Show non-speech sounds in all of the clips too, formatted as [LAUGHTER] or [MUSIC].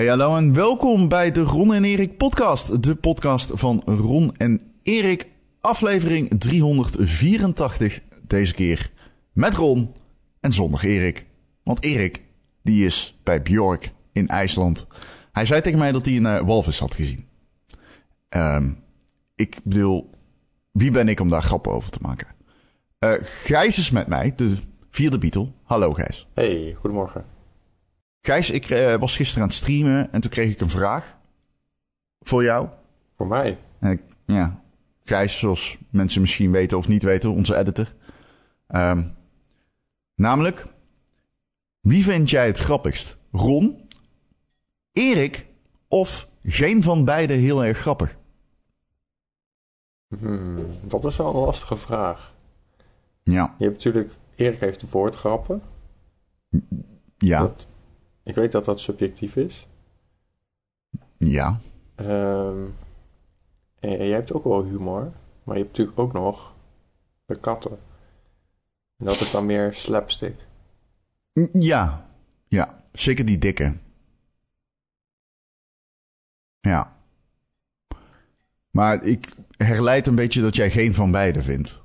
Hey hallo en welkom bij de Ron en Erik podcast. De podcast van Ron en Erik. Aflevering 384 deze keer. Met Ron en zonder Erik. Want Erik, die is bij Bjork in IJsland. Hij zei tegen mij dat hij een uh, walvis had gezien. Um, ik bedoel, wie ben ik om daar grappen over te maken? Uh, Gijs is met mij, de vierde Beatle. Hallo Gijs. Hey, goedemorgen. Gijs, ik uh, was gisteren aan het streamen en toen kreeg ik een vraag. Voor jou. Voor mij? En ik, ja, Gijs, zoals mensen misschien weten of niet weten, onze editor. Um, namelijk, wie vind jij het grappigst? Ron, Erik of geen van beide heel erg grappig? Hmm, dat is wel een lastige vraag. Ja. Je hebt natuurlijk, Erik heeft de woordgrappen. Ja. Dat, ik weet dat dat subjectief is. Ja. Um, en jij hebt ook wel humor, maar je hebt natuurlijk ook nog de katten. En dat is dan meer slapstick. Ja, ja, zeker die dikke. Ja. Maar ik herleid een beetje dat jij geen van beide vindt.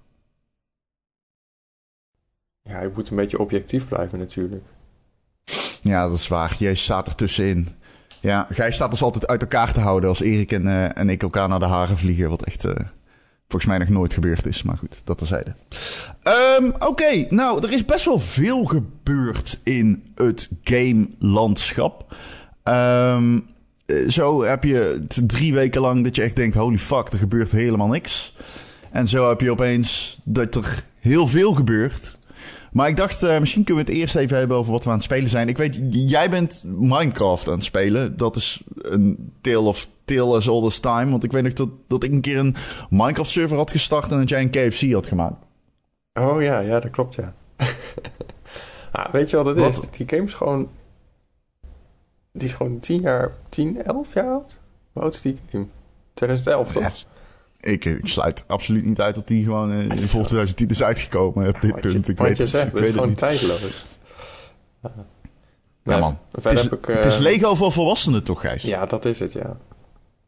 Ja, je moet een beetje objectief blijven natuurlijk. Ja, dat is waar. Jij staat er tussenin. Ja, Gij staat dus altijd uit elkaar te houden als Erik en, uh, en ik elkaar naar de haren vliegen. Wat echt uh, volgens mij nog nooit gebeurd is. Maar goed, dat terzijde. Um, Oké, nou, er is best wel veel gebeurd in het game-landschap. Um, zo heb je drie weken lang dat je echt denkt: holy fuck, er gebeurt helemaal niks. En zo heb je opeens dat er heel veel gebeurt. Maar ik dacht, uh, misschien kunnen we het eerst even hebben over wat we aan het spelen zijn. Ik weet, jij bent Minecraft aan het spelen. Dat is een tale of tale as old as time. Want ik weet nog dat, dat ik een keer een Minecraft server had gestart en dat jij een KFC had gemaakt. Oh ja, ja, dat klopt ja. ah, [LAUGHS] weet je wat het wat? is? Die game is gewoon... Die is gewoon 10 jaar, 10, 11 jaar oud? Hoe oud is die game? 2011 toch? Ja. Ik, ik, sluit absoluut niet uit dat die gewoon uh, in vol 2010 is uitgekomen op dit wat punt. Je, ik weet je het, zegt, ik weet is gewoon het tijdloos. Ja man, het is, ik, uh, het is, Lego voor volwassenen toch Gijs? Ja, dat is het ja.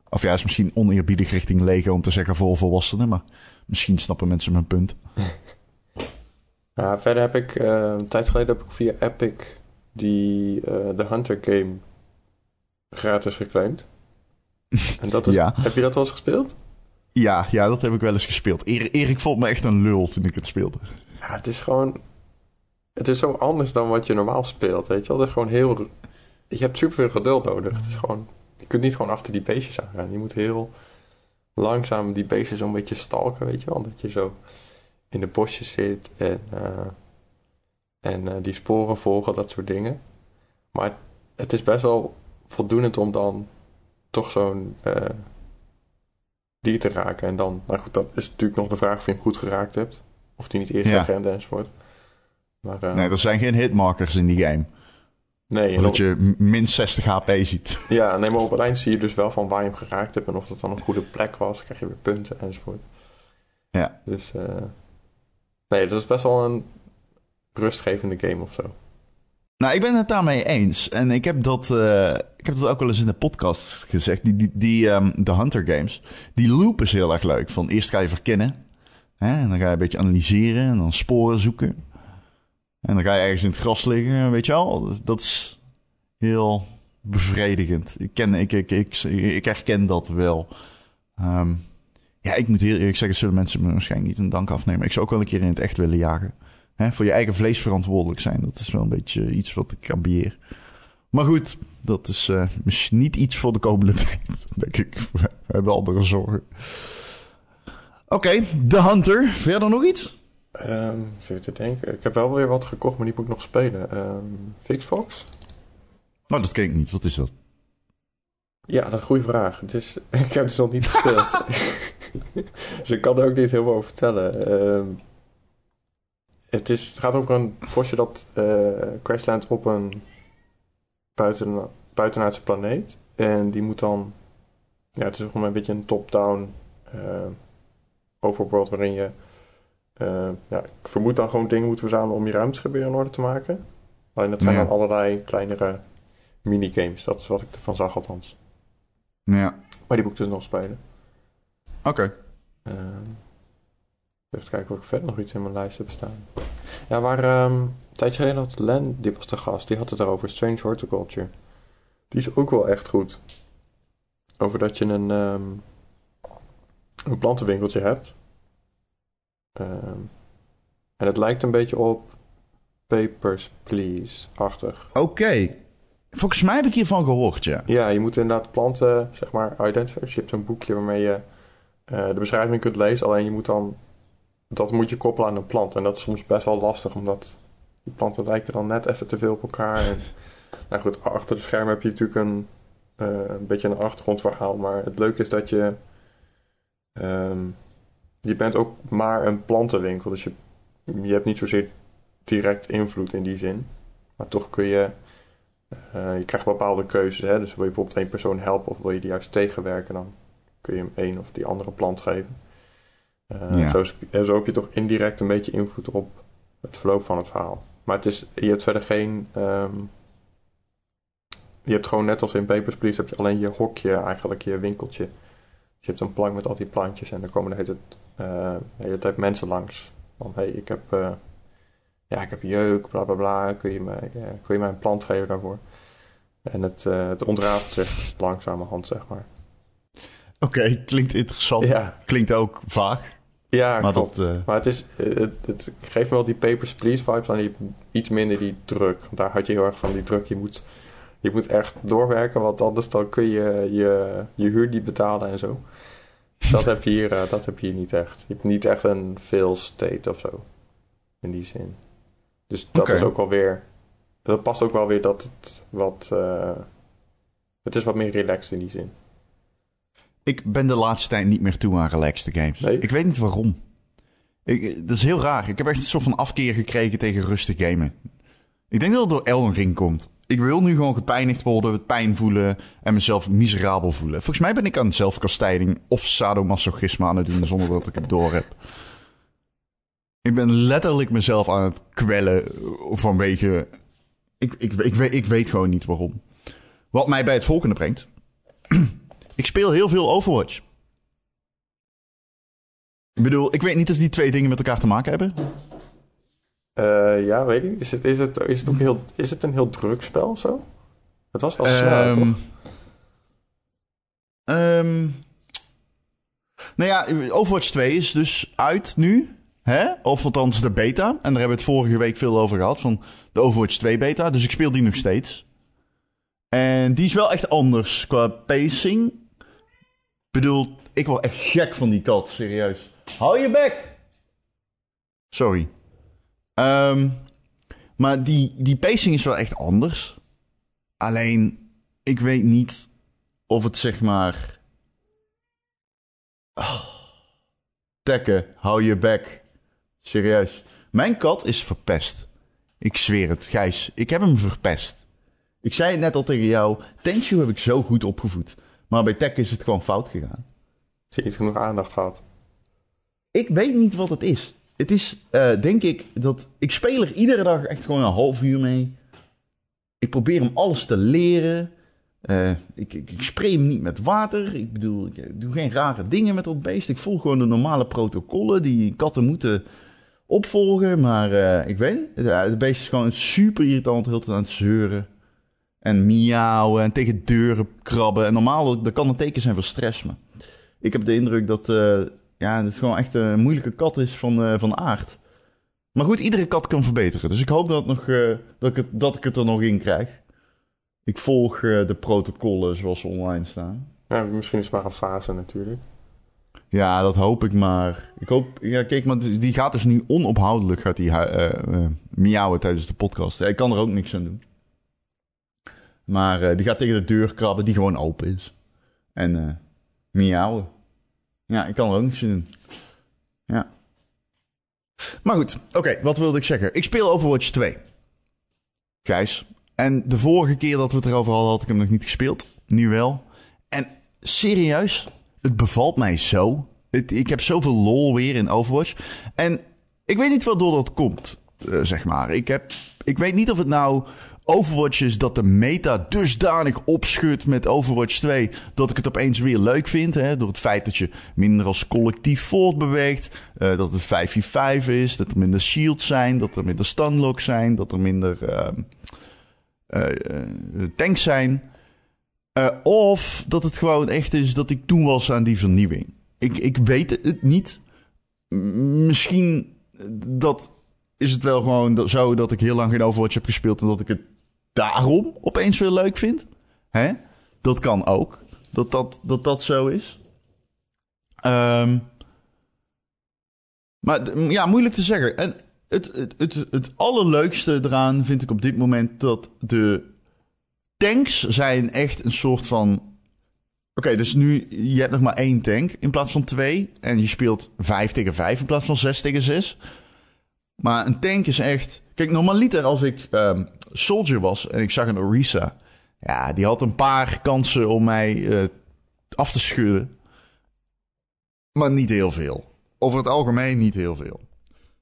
Of ja, is misschien oneerbiedig richting Lego om te zeggen voor volwassenen, maar misschien snappen mensen mijn punt. [LAUGHS] ja, verder heb ik, uh, een tijd geleden heb ik via Epic die The Hunter game gratis geclaimd. [LAUGHS] En dat is, ja. Heb je dat wel eens gespeeld? Ja, ja, dat heb ik wel eens gespeeld. Erik, vond me echt een lul toen ik het speelde. Ja, het is gewoon... Het is zo anders dan wat je normaal speelt, weet je wel. Het is gewoon heel... Je hebt superveel geduld nodig. Het is gewoon... Je kunt niet gewoon achter die beestjes aangaan. Je moet heel langzaam die beestjes zo'n beetje stalken, weet je wel. Dat je zo in de bosjes zit en, uh, en uh, die sporen volgen, dat soort dingen. Maar het is best wel voldoende om dan toch zo'n... Uh, dier te raken. En dan, nou goed, dat is natuurlijk nog de vraag of je hem goed geraakt hebt. Of die niet eerst ja. agent enzovoort. Maar, uh, nee, er zijn geen hitmarkers in die game. Nee. Dat op... je min 60 HP ziet. [LAUGHS] Ja, nee, maar op het eind zie je dus wel van waar je hem geraakt hebt. En of dat dan een goede plek was. krijg je weer punten enzovoort. Ja. Dus, uh, nee, dat is best wel een rustgevende game of zo. Nou, ik ben het daarmee eens. En ik heb dat, uh, ik heb dat ook wel eens in de podcast gezegd. Die, die, die um, de Hunter Games, die loop is heel erg leuk. Van eerst ga je verkennen. Hè, en dan ga je een beetje analyseren en dan sporen zoeken. En dan ga je ergens in het gras liggen, weet je wel. Dat is heel bevredigend. Ik, ken, ik, ik, ik, ik herken dat wel. Um, ja, ik moet heel eerlijk zeggen, zullen mensen me waarschijnlijk niet een dank afnemen. Ik zou ook wel een keer in het echt willen jagen. Hè, voor je eigen vlees verantwoordelijk zijn. Dat is wel een beetje iets wat ik ambieer. Maar goed, dat is uh, misschien niet iets voor de komende [LAUGHS] tijd. Denk ik. We hebben andere zorgen. Oké, okay, The Hunter. Verder nog iets? Um, even te denken. Ik heb wel weer wat gekocht, maar die moet ik nog spelen. Um, Fixfox? Nou, dat ken ik niet. Wat is dat? Ja, dat is een goede vraag. Het is, [LAUGHS] ik heb dus nog niet gespeeld. [LAUGHS] dus ik kan er ook niet heel veel over vertellen. Um, het, is, het gaat over een vosje dat uh, crashlandt op een buiten, buitenaardse planeet. En die moet dan... Ja, het is gewoon een beetje een top-down uh, overworld waarin je... Uh, ja, ik vermoed dan gewoon dingen moet verzamelen om je ruimteschip weer in orde te maken. Alleen dat zijn Ja. dan allerlei kleinere minigames. Dat is wat ik ervan zag althans. Ja. Maar die moet ik dus nog spelen. Oké. Ehm, even kijken of ik verder nog iets in mijn lijst heb staan. Ja, waar ehm, een tijdje geleden had Len, die was de gast, die had het erover, Strange Horticulture. Die is ook wel echt goed. Over dat je een, ehm, een plantenwinkeltje hebt. Ehm, en het lijkt een beetje op Papers, Please-achtig. Oké. Volgens mij heb ik hiervan gehoord, ja. Ja, je moet inderdaad planten, zeg maar, identifieren. Dus je hebt zo'n boekje waarmee je eh, de beschrijving kunt lezen. Alleen je moet dan, dat moet je koppelen aan een plant. En dat is soms best wel lastig, omdat die planten lijken dan net even te veel op elkaar. En, nou goed, achter de schermen heb je natuurlijk een, eh, een beetje een achtergrondverhaal. Maar het leuke is dat je, ehm, je bent ook maar een plantenwinkel. Dus je, je hebt niet zozeer direct invloed in die zin. Maar toch kun je uh, je krijgt bepaalde keuzes. Hè? Dus wil je bijvoorbeeld één persoon helpen of wil je die juist tegenwerken, dan kun je hem één of die andere plant geven. Uh, Ja. zo, heb je toch indirect een beetje invloed op het verloop van het verhaal. Maar het is, je hebt verder geen. ehm, je hebt gewoon net als in Papers, Please, heb je alleen je hokje, eigenlijk je winkeltje. Dus je hebt een plank met al die plantjes en dan komen de hele, tijd, eh, de hele tijd mensen langs. Van hé, hey, ik heb. eh, ja, ik heb jeuk, bla bla bla. Kun je mij, eh, kun je mij een plant geven daarvoor? En het, eh, het ontrafelt zich langzamerhand, zeg maar. Oké, klinkt interessant. Ja, Klinkt ook vaag. Ja Maar klopt. dat, eh, Maar het, is, eh, het, het geeft me wel die Papers, Please vibes aan die iets minder die druk. Want daar had je heel erg van die druk. Je moet, je moet echt doorwerken, want anders dan kun je je, je huur niet betalen en zo. Dat heb je hier, eh, dat heb je hier niet echt. Je hebt niet echt een fail state of zo. In die zin. Dus dat is ook wel weer. Dat past ook wel weer dat het wat. het is wat meer relaxed in die zin. Ik ben de laatste tijd niet meer toe aan relaxed games. Nee? Ik weet niet waarom. Ik, dat is heel raar. Ik heb echt een soort van afkeer gekregen tegen rustig gamen. Ik denk dat het door Elden Ring komt. Ik wil nu gewoon gepijnigd worden, pijn voelen en mezelf miserabel voelen. Volgens mij ben ik aan zelfkastijding of sadomasochisme aan het doen zonder dat ik het door heb. Ik ben letterlijk mezelf aan het kwellen vanwege... Ik, ik, ik, weet, ik weet gewoon niet waarom. Wat mij bij het volgende brengt. Ik speel heel veel Overwatch. Ik bedoel, ik weet niet of die twee dingen met elkaar te maken hebben. Eh, ja, weet ik. Is het, is, het, is, het ook heel, is het een heel druk spel of zo? Het was wel snel, Ehm, toch? ehm, nou ja, Overwatch 2 is dus uit nu. Hè? Of althans de beta. En daar hebben we het vorige week veel over gehad. Van de Overwatch 2 beta. Dus ik speel die nog steeds. En die is wel echt anders qua pacing. Bedoel, ik word echt gek van die kat. Serieus. Hou je bek! Sorry. Ehm, maar die, die pacing is wel echt anders. Alleen, ik weet niet of het zeg maar. Oh. Tekken, hou je bek. Serieus. Mijn kat is verpest. Ik zweer het, Gijs. Ik heb hem verpest. Ik zei het net al tegen jou. Tenshu heb ik zo goed opgevoed. Maar bij Tekken is het gewoon fout gegaan. Je niet genoeg aandacht gehad? Ik weet niet wat het is. Het is, eh, denk ik, dat ik speel er iedere dag echt gewoon een half uur mee. Ik probeer hem alles te leren. Eh, ik, ik, ik spray hem niet met water. Ik bedoel, ik doe geen rare dingen met dat beest. Ik volg gewoon de normale protocollen die katten moeten opvolgen. Maar eh, ik weet niet. Het, eh, beest is gewoon super irritant, heel tijd aan het zeuren. En miauwen en tegen deuren krabben. En normaal, dat kan een teken zijn voor stress. Maar ik heb de indruk dat eh, ja, het gewoon echt een moeilijke kat is van, eh, van aard. Maar goed, iedere kat kan verbeteren. Dus ik hoop dat, nog, eh, dat, ik het, dat ik het er nog in krijg. Ik volg de protocollen zoals ze online staan. Ja, misschien is het maar een fase natuurlijk. Ja, dat hoop ik maar. Ik hoop, ja, kijk, maar die gaat dus nu onophoudelijk gaat die, miauwen tijdens de podcast. Ik kan er ook niks aan doen. Maar eh, die gaat tegen de deur krabben die gewoon open is. En miauwen. Ja, ik kan er ook niks aan doen. Ja. Maar goed, oké, wat wilde ik zeggen? Ik speel Overwatch 2. Gijs. En de vorige keer dat we het erover hadden, had ik hem nog niet gespeeld. Nu wel. En serieus, het bevalt mij zo. Ik heb zoveel lol weer in Overwatch. En ik weet niet waardoor dat komt. Eh, zeg maar. Ik, heb, ik weet niet of het nou Overwatch is dat de meta dusdanig opschudt met Overwatch 2 dat ik het opeens weer leuk vind. Hè? Door het feit dat je minder als collectief voortbeweegt. Uh, dat het 5v5 is, dat er minder shields zijn, dat er minder stunlocks zijn, dat er minder uh, tanks zijn. of dat het gewoon echt is dat ik toen was aan die vernieuwing. Ik, ik weet het niet. Misschien dat is het wel gewoon zo dat ik heel lang geen Overwatch heb gespeeld en dat ik het daarom opeens weer leuk vind. Hè? Dat kan ook. Dat dat, dat, dat zo is. Um, maar ja, moeilijk te zeggen. En het, het, het, het allerleukste eraan vind ik op dit moment dat de tanks zijn echt een soort van... Oké, dus nu je hebt nog maar één tank in plaats van twee. En je speelt vijf tegen vijf in plaats van zes tegen zes. Maar een tank is echt... Kijk, normaliter als ik um, soldier was en ik zag een Orisa... Ja, die had een paar kansen om mij uh, af te schudden. Maar niet heel veel. Over het algemeen niet heel veel.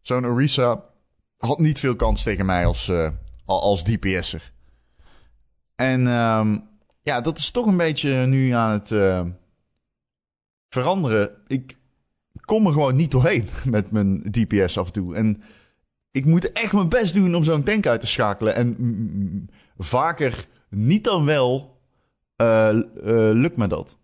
Zo'n Orisa had niet veel kans tegen mij als, uh, als DPS'er. En um, ja, dat is toch een beetje nu aan het uh, veranderen. Ik kom er gewoon niet doorheen [LAUGHS] met mijn DPS af en toe. En ik moet echt mijn best doen om zo'n tank uit te schakelen. En vaker niet dan wel uh, uh, lukt me dat.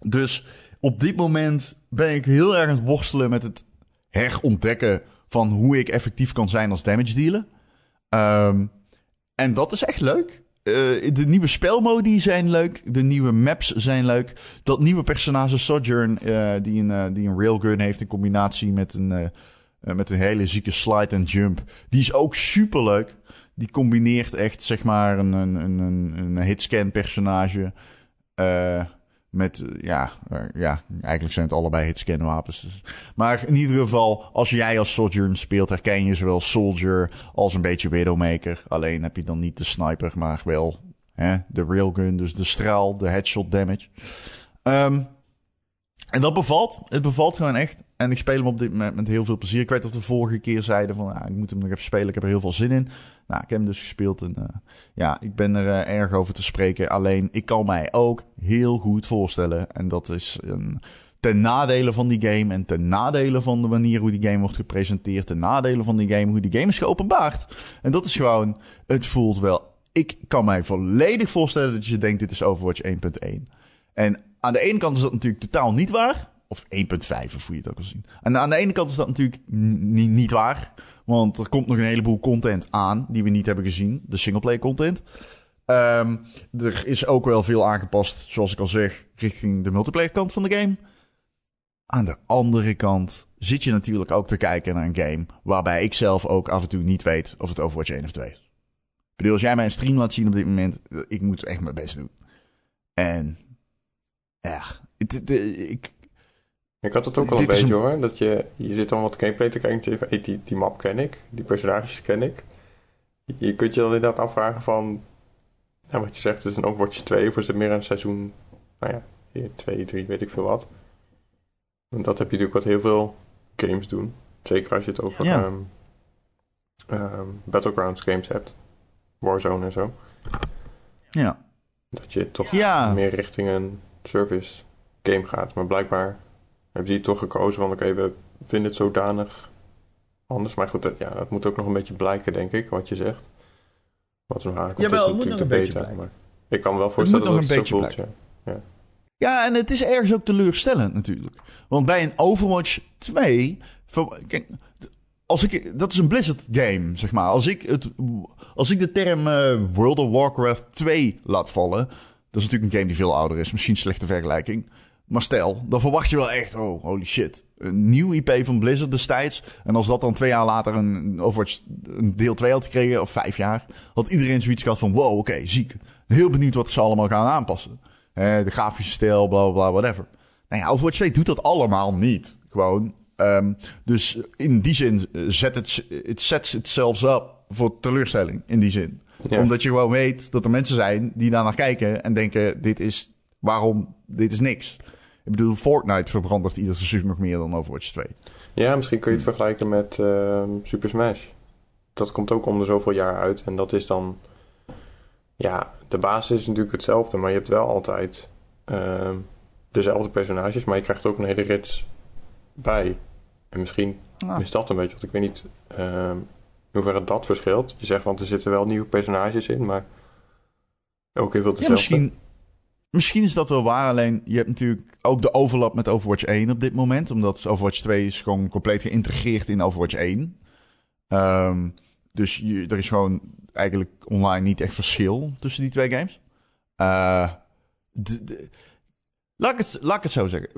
Dus op dit moment ben ik heel erg aan het worstelen met het herontdekken van hoe ik effectief kan zijn als damage dealer. Um, en dat is echt leuk. Uh, de nieuwe spelmodi zijn leuk. De nieuwe maps zijn leuk. Dat nieuwe personage Sojourn, die, een, die een railgun heeft in combinatie met een, met een hele zieke slide en jump. Die is ook super leuk. Die combineert echt, zeg maar, een, een, een, een hitscan personage. Met, ja, ja, eigenlijk zijn het allebei hitscan wapens. Dus. Maar in ieder geval, als jij als Sojourn speelt, herken je zowel Soldier als een beetje Widowmaker. Alleen heb je dan niet de sniper, maar wel hè, de railgun, dus de straal, de headshot damage. Um, en dat bevalt. Het bevalt gewoon echt. En ik speel hem op dit moment met heel veel plezier. Ik weet dat we vorige keer zeiden van, ik moet hem nog even spelen. Ik heb er heel veel zin in. Nou, ik heb hem dus gespeeld en uh, ja, ik ben er uh, erg over te spreken. Alleen, ik kan mij ook heel goed voorstellen. En dat is een, ten nadele van die game en ten nadele van de manier hoe die game wordt gepresenteerd. Ten nadele van die game, hoe die game is geopenbaard. En dat is gewoon, het voelt wel... Ik kan mij volledig voorstellen dat je denkt, dit is Overwatch 1.1. En aan de ene kant is dat natuurlijk totaal niet waar. Of 1.5, of hoe je het ook al zien. En aan de ene kant is dat natuurlijk niet waar. Want er komt nog een heleboel content aan die we niet hebben gezien. De singleplayer content. Um, er is ook wel veel aangepast, zoals ik al zeg, richting de multiplayer kant van de game. Aan de andere kant zit je natuurlijk ook te kijken naar een game waarbij ik zelf ook af en toe niet weet of het Overwatch 1 of 2 is. Ik bedoel, als jij mij een stream laat zien op dit moment, ik moet echt mijn best doen. En ja, het, ik... Ik had het ook wel een beetje hoor. Dat je, je zit dan wat gameplay te kijken. hey, die, die map ken ik. Die personages ken ik. Je kunt je dan inderdaad afvragen van... Nou, wat je zegt, het is een Overwatch 2 of is het meer een seizoen... Nou ja, 2, 3, weet ik veel wat. En dat heb je natuurlijk wat heel veel games doen. Zeker als je het over ja. um, um, Battlegrounds games hebt. Warzone en zo. Ja. Dat je toch ja. meer richting een service game gaat. Maar blijkbaar hebben die toch gekozen van oké, okay, we vinden het zodanig anders. Maar goed, dat, ja, dat moet ook nog een beetje blijken, denk ik, wat je zegt. Wat er nog aankomt ja, wel, is natuurlijk de beta. Maar ik kan me wel voorstellen dat het zo voelt, ja. ja. Ja, en het is ergens ook teleurstellend natuurlijk. Want bij een Overwatch 2... Kijk, als ik, dat is een Blizzard game, zeg maar. Als ik, het, als ik de term uh, World of Warcraft 2 laat vallen... Dat is natuurlijk een game die veel ouder is. Misschien slechte vergelijking. Maar stel, dan verwacht je wel echt, oh, holy shit. Een nieuw IP van Blizzard destijds. En als dat dan twee jaar later een Overwatch een deel 2 had gekregen, of vijf jaar, had iedereen zoiets gehad van, wow, oké, ziek. Heel benieuwd wat ze allemaal gaan aanpassen. de grafische stijl, bla, bla, whatever. Nou ja, Overwatch 2 doet dat allemaal niet. Gewoon. Um, dus in die zin eh, zet het, het sets itself up voor teleurstelling. In die zin. Omdat je gewoon weet dat er mensen zijn die daar naar kijken en denken: dit is waarom, dit is niks. Ik bedoel, Fortnite verbrandert ieder seizoen nog meer dan Overwatch 2. Ja, misschien kun je het vergelijken met uh, Super Smash. dat komt ook om de zoveel jaar uit. En dat is dan... Ja, de basis is natuurlijk hetzelfde, maar je hebt wel altijd ehm, dezelfde personages, maar je krijgt ook een hele rits bij. En misschien Ah. is dat een beetje, want ik weet niet ehm hoeverre dat verschilt. Je zegt, want er zitten wel nieuwe personages in, maar ook heel veel Ja, dezelfde. misschien, misschien is dat wel waar. Alleen je hebt natuurlijk ook de overlap met Overwatch 1 op dit moment. Omdat Overwatch 2 is gewoon compleet geïntegreerd in Overwatch 1. Ehm, dus je, er is gewoon eigenlijk online niet echt verschil tussen die twee games. Eh, de- de- laat, ik het, laat ik het zo zeggen.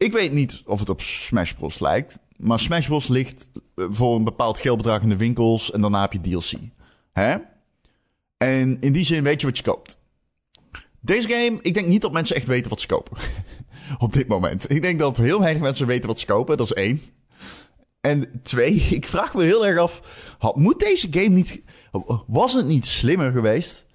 Ik weet niet of het op Smash Bros. lijkt. Maar Smash Bros. ligt eh, voor een bepaald geldbedrag in de winkels. En daarna heb je DLC. Hè? En in die zin weet je wat je koopt. Deze game, ik denk niet dat mensen echt weten wat ze kopen. [LAUGHS] Op dit moment. Ik denk dat heel weinig mensen weten wat ze kopen. Dat is één. En twee, [LAUGHS] ik vraag me heel erg af. had- Moet deze game niet. Was het niet slimmer geweest?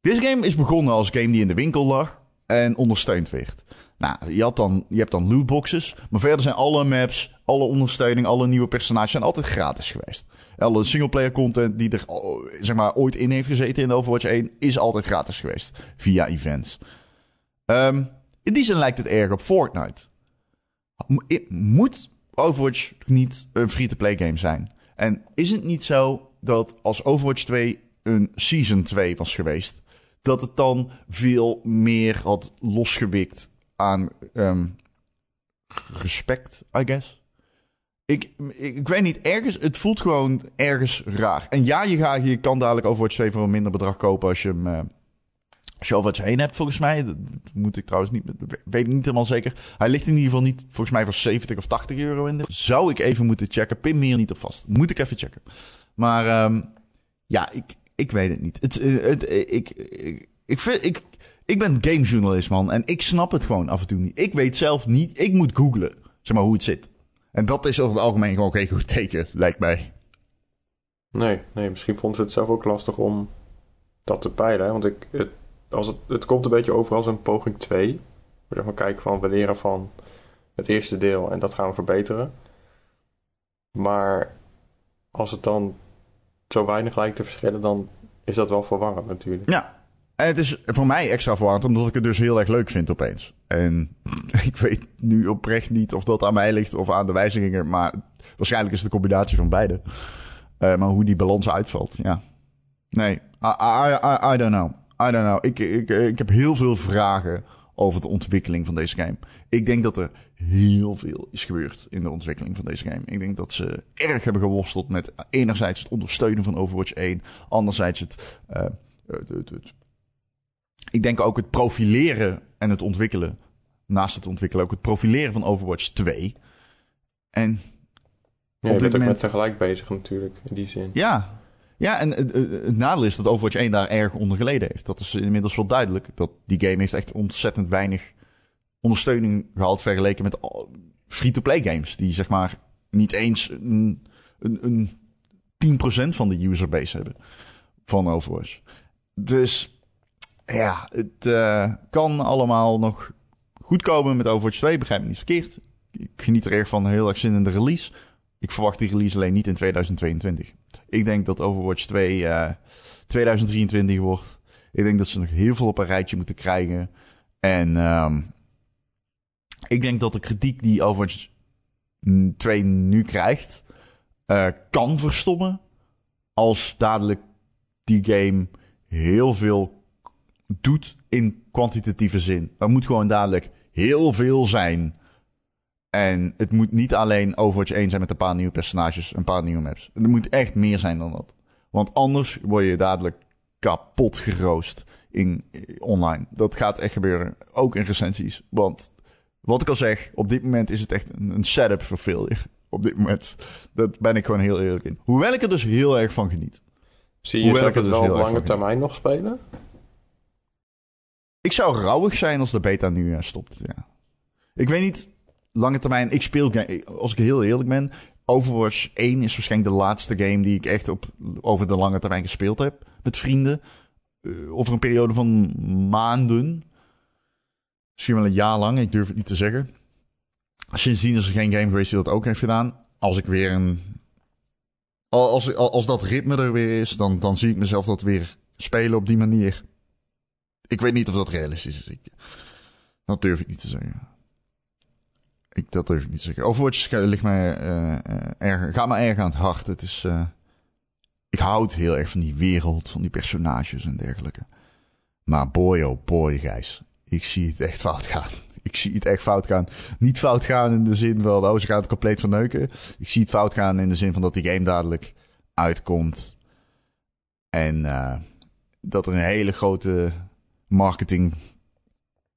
Deze game is begonnen als game die in de winkel lag. En ondersteund werd. Nou, je, had dan, je hebt dan lootboxes. Maar verder zijn alle maps, alle ondersteuning, alle nieuwe personages zijn altijd gratis geweest. Alle singleplayer content die er oh, zeg maar, ooit in heeft gezeten in Overwatch 1 is altijd gratis geweest. Via events. Ehm, in die zin lijkt het erg op Fortnite. Moet Overwatch niet een free-to-play game zijn? En is het niet zo dat als Overwatch 2 een Season 2 was geweest, dat het dan veel meer had losgewikt aan ehm, respect, I guess? Ik, ik, weet niet, ergens, het voelt gewoon ergens raar. En ja, je, gaat, je kan dadelijk Overwatch 2 voor een minder bedrag kopen als je hem... als je Overwatch 1 hebt, volgens mij. Dat moet ik trouwens niet... Weet niet helemaal zeker. Hij ligt in ieder geval niet, volgens mij, voor 70 of 80 euro in. de- Zou ik even moeten checken. Pin me hier niet op vast. Moet ik even checken. Maar ehm, ja, ik, ik weet het niet. Het, eh, het, eh, ik, ik, ik, vind, ik, ik ben gamejournalist, man. En ik snap het gewoon af en toe niet. Ik weet zelf niet... Ik moet googlen, zeg maar, hoe het zit. En dat is over het algemeen gewoon geen goed teken, lijkt mij. Nee, nee, misschien vonden ze het zelf ook lastig om dat te peilen. hè. Want ik, het, als het, het komt een beetje over als een poging 2. We zeg maar kijken van, we leren van het eerste deel en dat gaan we verbeteren. Maar als het dan zo weinig lijkt te verschillen, dan is dat wel verwarrend natuurlijk. Ja. En het is voor mij extra verwarrend, omdat ik het dus heel erg leuk vind opeens. En [LAUGHS] ik weet nu oprecht niet of dat aan mij ligt of aan de wijzigingen. Maar waarschijnlijk is het een combinatie van beide. Eh, maar hoe die balans uitvalt, ja. Nee, I, I, I, don't know. I don't know. Ik, ik, ik heb heel veel vragen over de ontwikkeling van deze game. Ik denk dat er heel veel is gebeurd in de ontwikkeling van deze game. Ik denk dat ze erg hebben geworsteld met enerzijds het ondersteunen van Overwatch 1, anderzijds het, eh, het- ik denk ook het profileren en het ontwikkelen, naast het ontwikkelen ook het profileren van Overwatch 2. En Ja, Op je dit bent ook met tegelijk bezig natuurlijk, in die zin. Ja, ja en het, nadeel is dat Overwatch 1 daar erg onder geleden heeft. Dat is inmiddels wel duidelijk. Dat die game heeft echt ontzettend weinig ondersteuning gehad vergeleken met free-to-play games. Die zeg maar niet eens een, een, een 10% van de userbase hebben van Overwatch. Dus ja, het eh, kan allemaal nog goed komen met Overwatch 2. Begrijp me niet verkeerd. Ik geniet er erg van, heel erg zin in de release. Ik verwacht die release alleen niet in 2022. Ik denk dat Overwatch 2 eh 2023 wordt. Ik denk dat ze nog heel veel op een rijtje moeten krijgen. En ehm, ik denk dat de kritiek die Overwatch 2 nu krijgt, eh, kan verstommen. Als dadelijk die game heel veel doet in kwantitatieve zin. Er moet gewoon dadelijk heel veel zijn. En het moet niet alleen Overwatch 1 zijn met een paar nieuwe personages, een paar nieuwe maps. Er moet echt meer zijn dan dat. Want anders word je dadelijk kapot geroost in, eh, online. Dat gaat echt gebeuren. Ook in recensies. Want wat ik al zeg, op dit moment is het echt een, setup voor failure. Op dit moment. Dat ben ik gewoon heel eerlijk in. Hoewel ik er dus heel erg van geniet. Zie je Hoewel ik er het dus wel op lange termijn nog spelen? Ik zou rouwig zijn als de beta nu eh, stopt. Ja. Ik weet niet, lange termijn. Ik speel, als ik heel eerlijk ben. Overwatch 1 is waarschijnlijk de laatste game die ik echt op, over de lange termijn gespeeld heb. Met vrienden. Eh, over een periode van maanden. Misschien wel een jaar lang, ik durf het niet te zeggen. Sindsdien is er geen game geweest die dat ook heeft gedaan. Als ik weer een als, als, als dat ritme er weer is, dan, dan zie ik mezelf dat weer spelen op die manier. Ik weet niet of dat realistisch is. Dat durf ik niet te zeggen. Ik, dat durf ik niet te zeggen. Overwatch ligt mij, uh, erg, gaat me erg aan het hart. Het is, uh, ik houd heel erg van die wereld, van die personages en dergelijke. Maar boy oh boy, Gijs. Ik zie het echt fout gaan. [LAUGHS] Ik zie het echt fout gaan. Niet fout gaan in de zin van, oh, ze gaan het compleet verneuken. Ik zie het fout gaan in de zin van dat die game dadelijk uitkomt. En dat er een hele grote marketing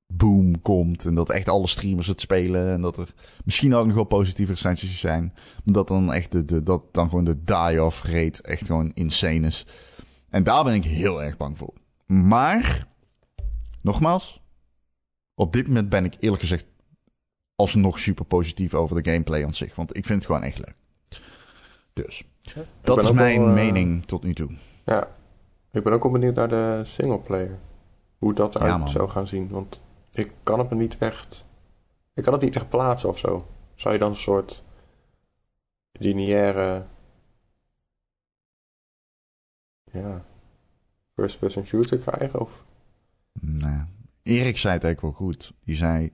boom komt. En dat echt alle streamers het spelen. En dat er misschien ook nog wel positieve recensies zijn. Dat dan echt de, de, dat dan gewoon de die-off rate echt gewoon insane is. En daar ben ik heel erg bang voor. Maar, nogmaals, op dit moment ben ik eerlijk gezegd alsnog super positief over de gameplay aan zich. Want ik vind het gewoon echt leuk. Dus, dat is mijn eh, mening tot nu toe. Ja, ik ben ook wel benieuwd naar de singleplayer. Hoe dat eruit zou gaan zien. Want ik kan het me niet echt. Ik kan het niet echt plaatsen of zo. Zou je dan een soort lineaire. Ja. First-person shooter krijgen? Of? Nee. Erik zei het eigenlijk wel goed. Die zei.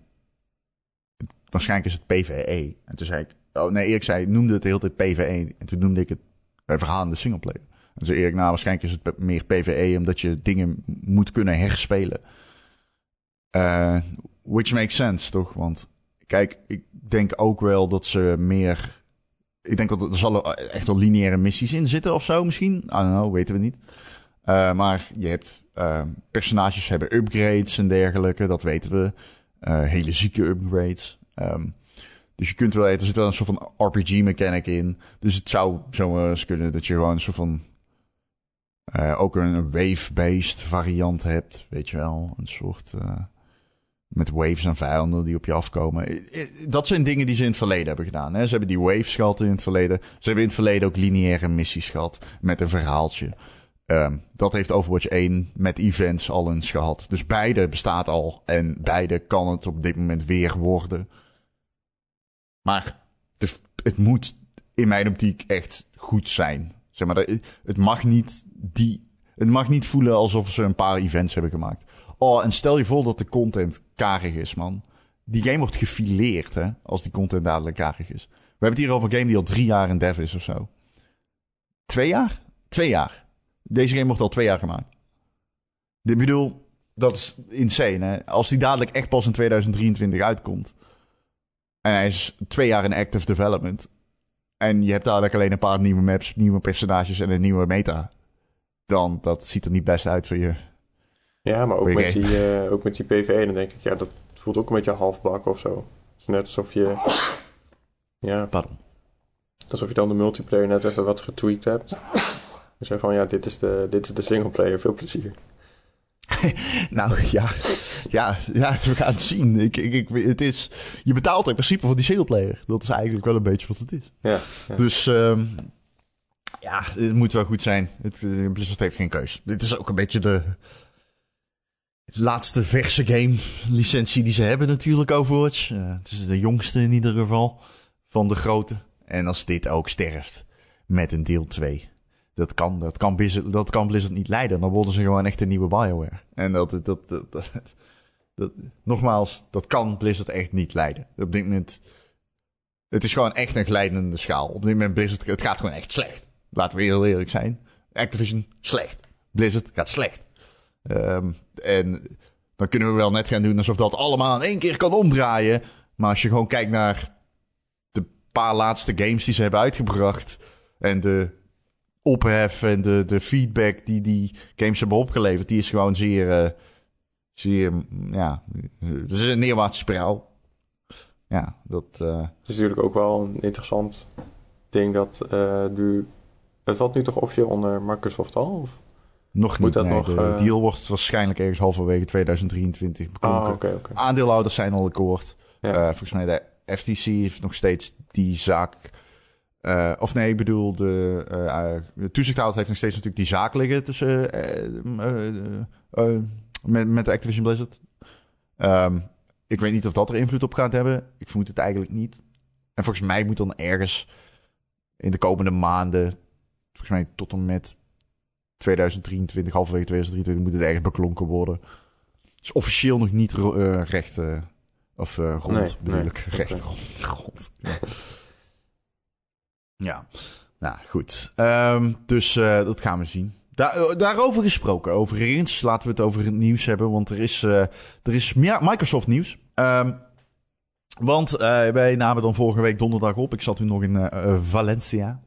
Waarschijnlijk is het PvE. En toen zei ik. Oh nee, Erik zei. Noemde het de hele tijd PvE. En toen noemde ik het. Wij verhalen de singleplayer. En zei Erik, nou waarschijnlijk is het meer PvE. Omdat je dingen moet kunnen herspelen. Uh, which makes sense, toch? Want kijk, ik denk ook wel dat ze meer. Ik denk dat er zal echt wel lineaire missies in zitten of zo, misschien. I don't know, weten we niet. Uh, maar je hebt uh, personages hebben upgrades en dergelijke, dat weten we. Hele zieke upgrades. Um, dus je kunt wel, er zit wel een soort van RPG-mechanic in. Dus het zou zo eens kunnen dat je gewoon een soort van. Ook een wave-based variant hebt, weet je wel. Een soort. Met waves en vijanden die op je afkomen. Dat zijn dingen die ze in het verleden hebben gedaan. Hè? Ze hebben die waves gehad in het verleden. Ze hebben in het verleden ook lineaire missies gehad. Met een verhaaltje. Um, dat heeft Overwatch 1 met events al eens gehad. Dus beide bestaat al. En beide kan het op dit moment weer worden. Maar het moet in mijn optiek echt goed zijn. Zeg maar, het mag niet die. Het mag niet voelen alsof ze een paar events hebben gemaakt. Oh, en stel je voor dat de content karig is, man. Die game wordt gefileerd, hè, als die content dadelijk karig is. We hebben het hier over een game die al drie jaar in dev is of zo. Twee jaar? Twee jaar. Deze game wordt al twee jaar gemaakt. Ik bedoel, dat is insane, hè. Als die dadelijk echt pas in 2023 uitkomt. En hij is twee jaar in active development. En je hebt dadelijk alleen een paar nieuwe maps, nieuwe personages en een nieuwe meta. Dan, dat ziet er niet best uit voor je ja, maar ook met, die, uh, ook met die PvE, dan denk ik, ja, dat voelt ook een beetje halfbak of zo. Het is net alsof je... Ja. Pardon. Alsof je dan de multiplayer net even wat getweakt hebt. Je zegt van, ja, dit is de, dit is de singleplayer, veel plezier. [LAUGHS] nou ja, ja, ja, we gaan het zien. Ik, ik, ik, het is, je betaalt in principe voor die singleplayer. Dat is eigenlijk wel een beetje wat het is. Ja, Dus um, ja, het moet wel goed zijn. Het, Blizzard heeft geen keus. Dit is ook een beetje de, laatste verse game licentie die ze hebben natuurlijk, Overwatch. Uh, het is de jongste in ieder geval van de grote. En als dit ook sterft met een deel 2. Dat kan, dat, kan Blizzard, dat kan Blizzard niet leiden. Dan worden ze gewoon echt een nieuwe Bioware. En dat, dat, dat, dat, nogmaals, dat kan Blizzard echt niet leiden. Op dit moment, het is gewoon echt een glijdende schaal. Op dit moment Blizzard, het gaat gewoon echt slecht. Laten we heel eerlijk zijn. Activision, slecht. Blizzard gaat slecht. Um, en dan kunnen we wel net gaan doen alsof dat allemaal in één keer kan omdraaien. Maar als je gewoon kijkt naar de paar laatste games die ze hebben uitgebracht. En de ophef en de, de feedback die die games hebben opgeleverd. Die is gewoon zeer, uh, zeer, ja, het is een neerwaartse spiraal. Ja, dat... Uh... Het is natuurlijk ook wel een interessant ding dat uh, nu... Het valt nu toch officieel onder Microsoft al? Of? Nog niet. Dat nog, de uh... deal wordt waarschijnlijk ergens halverwege 2023 beklonken. Oh, okay, okay. Aandeelhouders zijn al akkoord. Ja. Uh, volgens mij de FTC heeft nog steeds die zaak. Uh, of nee, ik bedoel, de, de toezichthouder heeft nog steeds natuurlijk die zaak liggen tussen. met, met Activision Blizzard. Um, ik weet niet of dat er invloed op gaat hebben. Ik vermoed het eigenlijk niet. En volgens mij moet dan ergens in de komende maanden volgens mij tot en met 2023, halverwege 2023 moet het ergens beklonken worden. Het is officieel nog niet uh, recht, uh, of uh, rond, nee, bedoel ik. Recht, okay. grond. Ja. Ja. nou goed. Um, dus dat gaan we zien. Daar, daarover gesproken, over eens laten we het over het nieuws hebben, want er is, er is Microsoft nieuws. Um, want wij namen dan vorige week donderdag op. Ik zat toen nog in Valencia.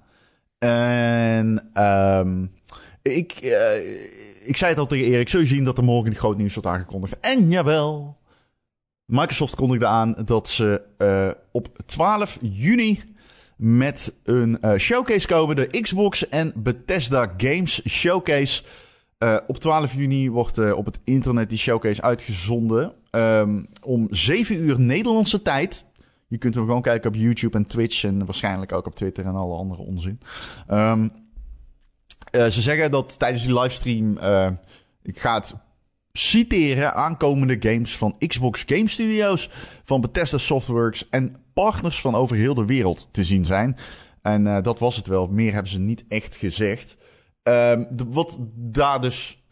En um, ik, ik zei het al tegen Erik, zul je zien dat er morgen groot nieuws wordt aangekondigd. En jawel, Microsoft kondigde aan dat ze op 12 juni met een uh, showcase komen. De Xbox en Bethesda Games Showcase. op 12 juni wordt op het internet die showcase uitgezonden. Um, om 7 uur Nederlandse tijd. Je kunt hem gewoon kijken op YouTube en Twitch en waarschijnlijk ook op Twitter en alle andere onzin. Uh, ze zeggen dat tijdens die livestream ik ga het citeren aankomende games van Xbox Game Studios, van Bethesda Softworks en partners van over heel de wereld te zien zijn. En uh, dat was het wel. Meer hebben ze niet echt gezegd. De, wat daar dus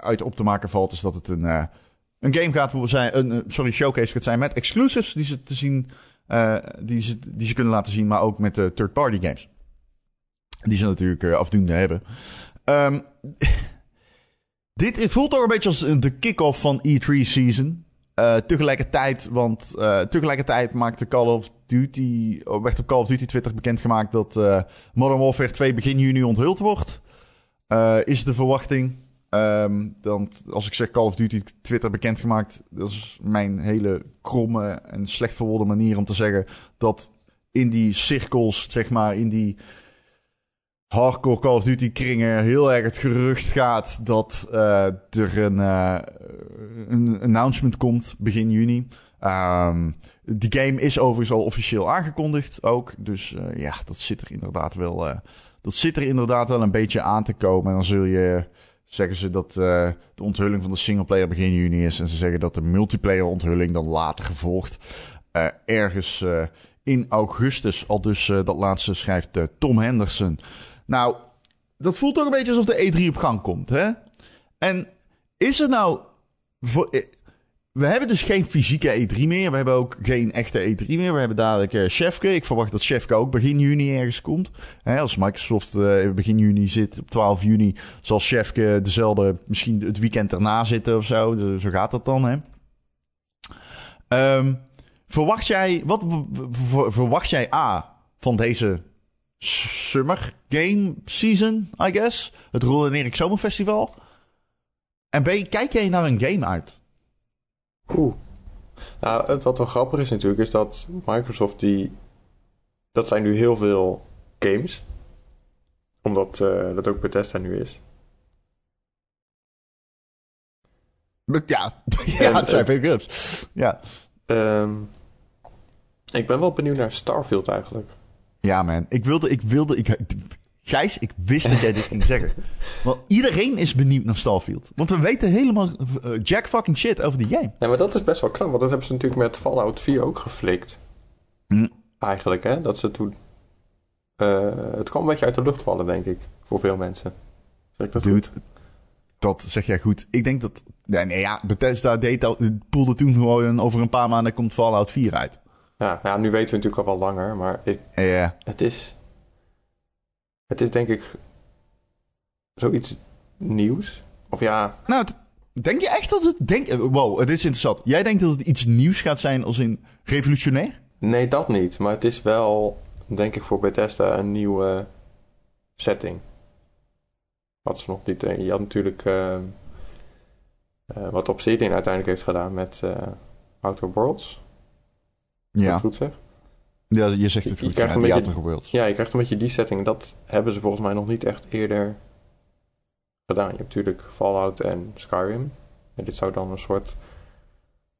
uit op te maken valt, is dat het een, een game gaat zijn, een sorry, showcase gaat zijn met exclusives die ze te zien, die, ze, die ze kunnen laten zien, maar ook met third-party games. Die ze natuurlijk afdoende hebben. Um, [LAUGHS] dit voelt toch een beetje als de kick-off van E3 season. Uh, tegelijkertijd, want uh, tegelijkertijd maakte Call of Duty, oh, werd op Call of Duty Twitter bekendgemaakt dat Modern Warfare 2 begin juni onthuld wordt. is de verwachting. Um, dan, als ik zeg Call of Duty Twitter bekendgemaakt, dat is mijn hele kromme en slecht verwoorde manier om te zeggen dat in die cirkels, zeg maar, in die hardcore Call of Duty kringen heel erg het gerucht gaat dat uh, er een, uh, een announcement komt begin juni. Um, die game is overigens al officieel aangekondigd ook. Dus uh, ja, dat zit er inderdaad wel. dat zit er inderdaad wel een beetje aan te komen. En dan zul je zeggen ze dat de onthulling van de singleplayer begin juni is. En ze zeggen dat de multiplayer onthulling dan later gevolgd. ergens in augustus. Al dus dat laatste schrijft Tom Henderson. Nou, dat voelt toch een beetje alsof de E3 op gang komt, hè? En is er nou... Voor, eh, we hebben dus geen fysieke E3 meer. We hebben ook geen echte E3 meer. We hebben dadelijk uh, Chefke. Ik verwacht dat Chefke ook begin juni ergens komt. als Microsoft uh, begin juni zit, op 12 juni, zal Chefke dezelfde, misschien het weekend erna zitten of zo. zo gaat dat dan, hè? Um, verwacht jij, wat verwacht jij A van deze summer game season, I guess. Het Roel en Erik Zomerfestival. En B, kijk jij naar een game uit? Oeh. Nou, wat wel grappig is natuurlijk, is dat Microsoft die... Dat zijn nu heel veel games. Omdat uh, dat ook Bethesda nu is. Ja, [LAUGHS] ja het zijn veel games. Ja. Um, ik ben wel benieuwd naar Starfield eigenlijk. Ja, man. Ik wilde, ik wilde, ik, Gijs, ik wist dat jij dit ging zeggen. [LAUGHS] Want iedereen is benieuwd naar Starfield. Want we weten helemaal uh, jack fucking shit over die game. Ja, maar dat is best wel knap. Want dat hebben ze natuurlijk met Fallout 4 ook geflikt. Hm. Eigenlijk, hè. Dat ze toen... Uh, het kwam een beetje uit de lucht vallen, denk ik. Voor veel mensen. Zeg ik dat Dude, goed? dat zeg jij goed. Ik denk dat... Nee, nee ja, Bethesda deed al, poelde toen gewoon over een paar maanden komt Fallout 4 uit. Ja, ja, nu weten we natuurlijk al wel langer, maar ik, het is... Het is denk ik zoiets nieuws. Of ja... Nou, denk je echt dat het... Denk, wow, het is interessant. Jij denkt dat het iets nieuws gaat zijn als in revolutionair? Nee, dat niet. Maar het is wel, denk ik, voor Bethesda een nieuwe setting. Wat ze nog niet... Je had natuurlijk... Uh, uh, wat Obsidian uiteindelijk heeft gedaan met uh, Outer Worlds. Ja. goed zeg? Ja, je zegt het je, goed. krijgt een beetje, ja, je krijgt een beetje die setting. Dat hebben ze volgens mij nog niet echt eerder gedaan. Je hebt natuurlijk Fallout en Skyrim. En dit zou dan een soort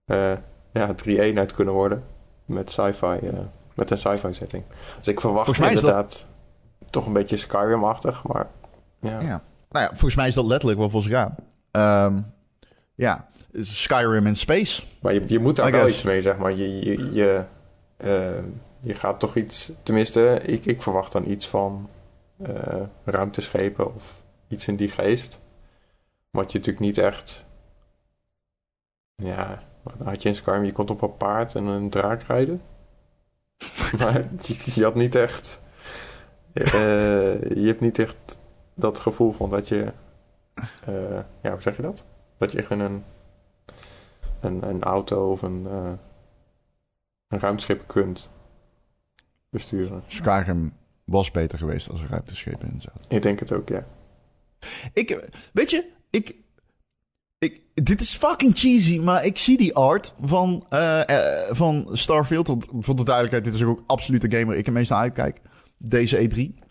uh, ja, 3-eenheid kunnen worden. Met sci-fi, uh, met een sci-fi setting. Dus ik verwacht inderdaad dat... toch een beetje Skyrim-achtig, maar ja. ja. Nou ja, volgens mij is dat letterlijk wel voor ze gaan. Um, ja, Skyrim in space. Maar je, je moet daar wel iets mee, zeg maar. Je, je, je, uh, je gaat toch iets... Tenminste, ik, ik verwacht dan iets van uh, ruimteschepen of iets in die geest. Wat je natuurlijk niet echt. Ja, had je in Skyrim, je kon op een paard en een draak rijden. [LAUGHS] maar je, had niet echt. Uh, je hebt niet echt dat gevoel van dat je. Ja, hoe zeg je dat? Dat je echt in een. Een, een auto of een. Uh, een ruimteschip kunt besturen. Skyrim was beter geweest als er ruimteschepen in zaten. Ik denk het ook, ja. Ik, weet je, ik, ik, dit is fucking cheesy, maar ik zie die art van, uh, uh, van Starfield. Want voor de duidelijkheid, dit is ook absoluut de gamer ik het meest uitkijk. Deze E3.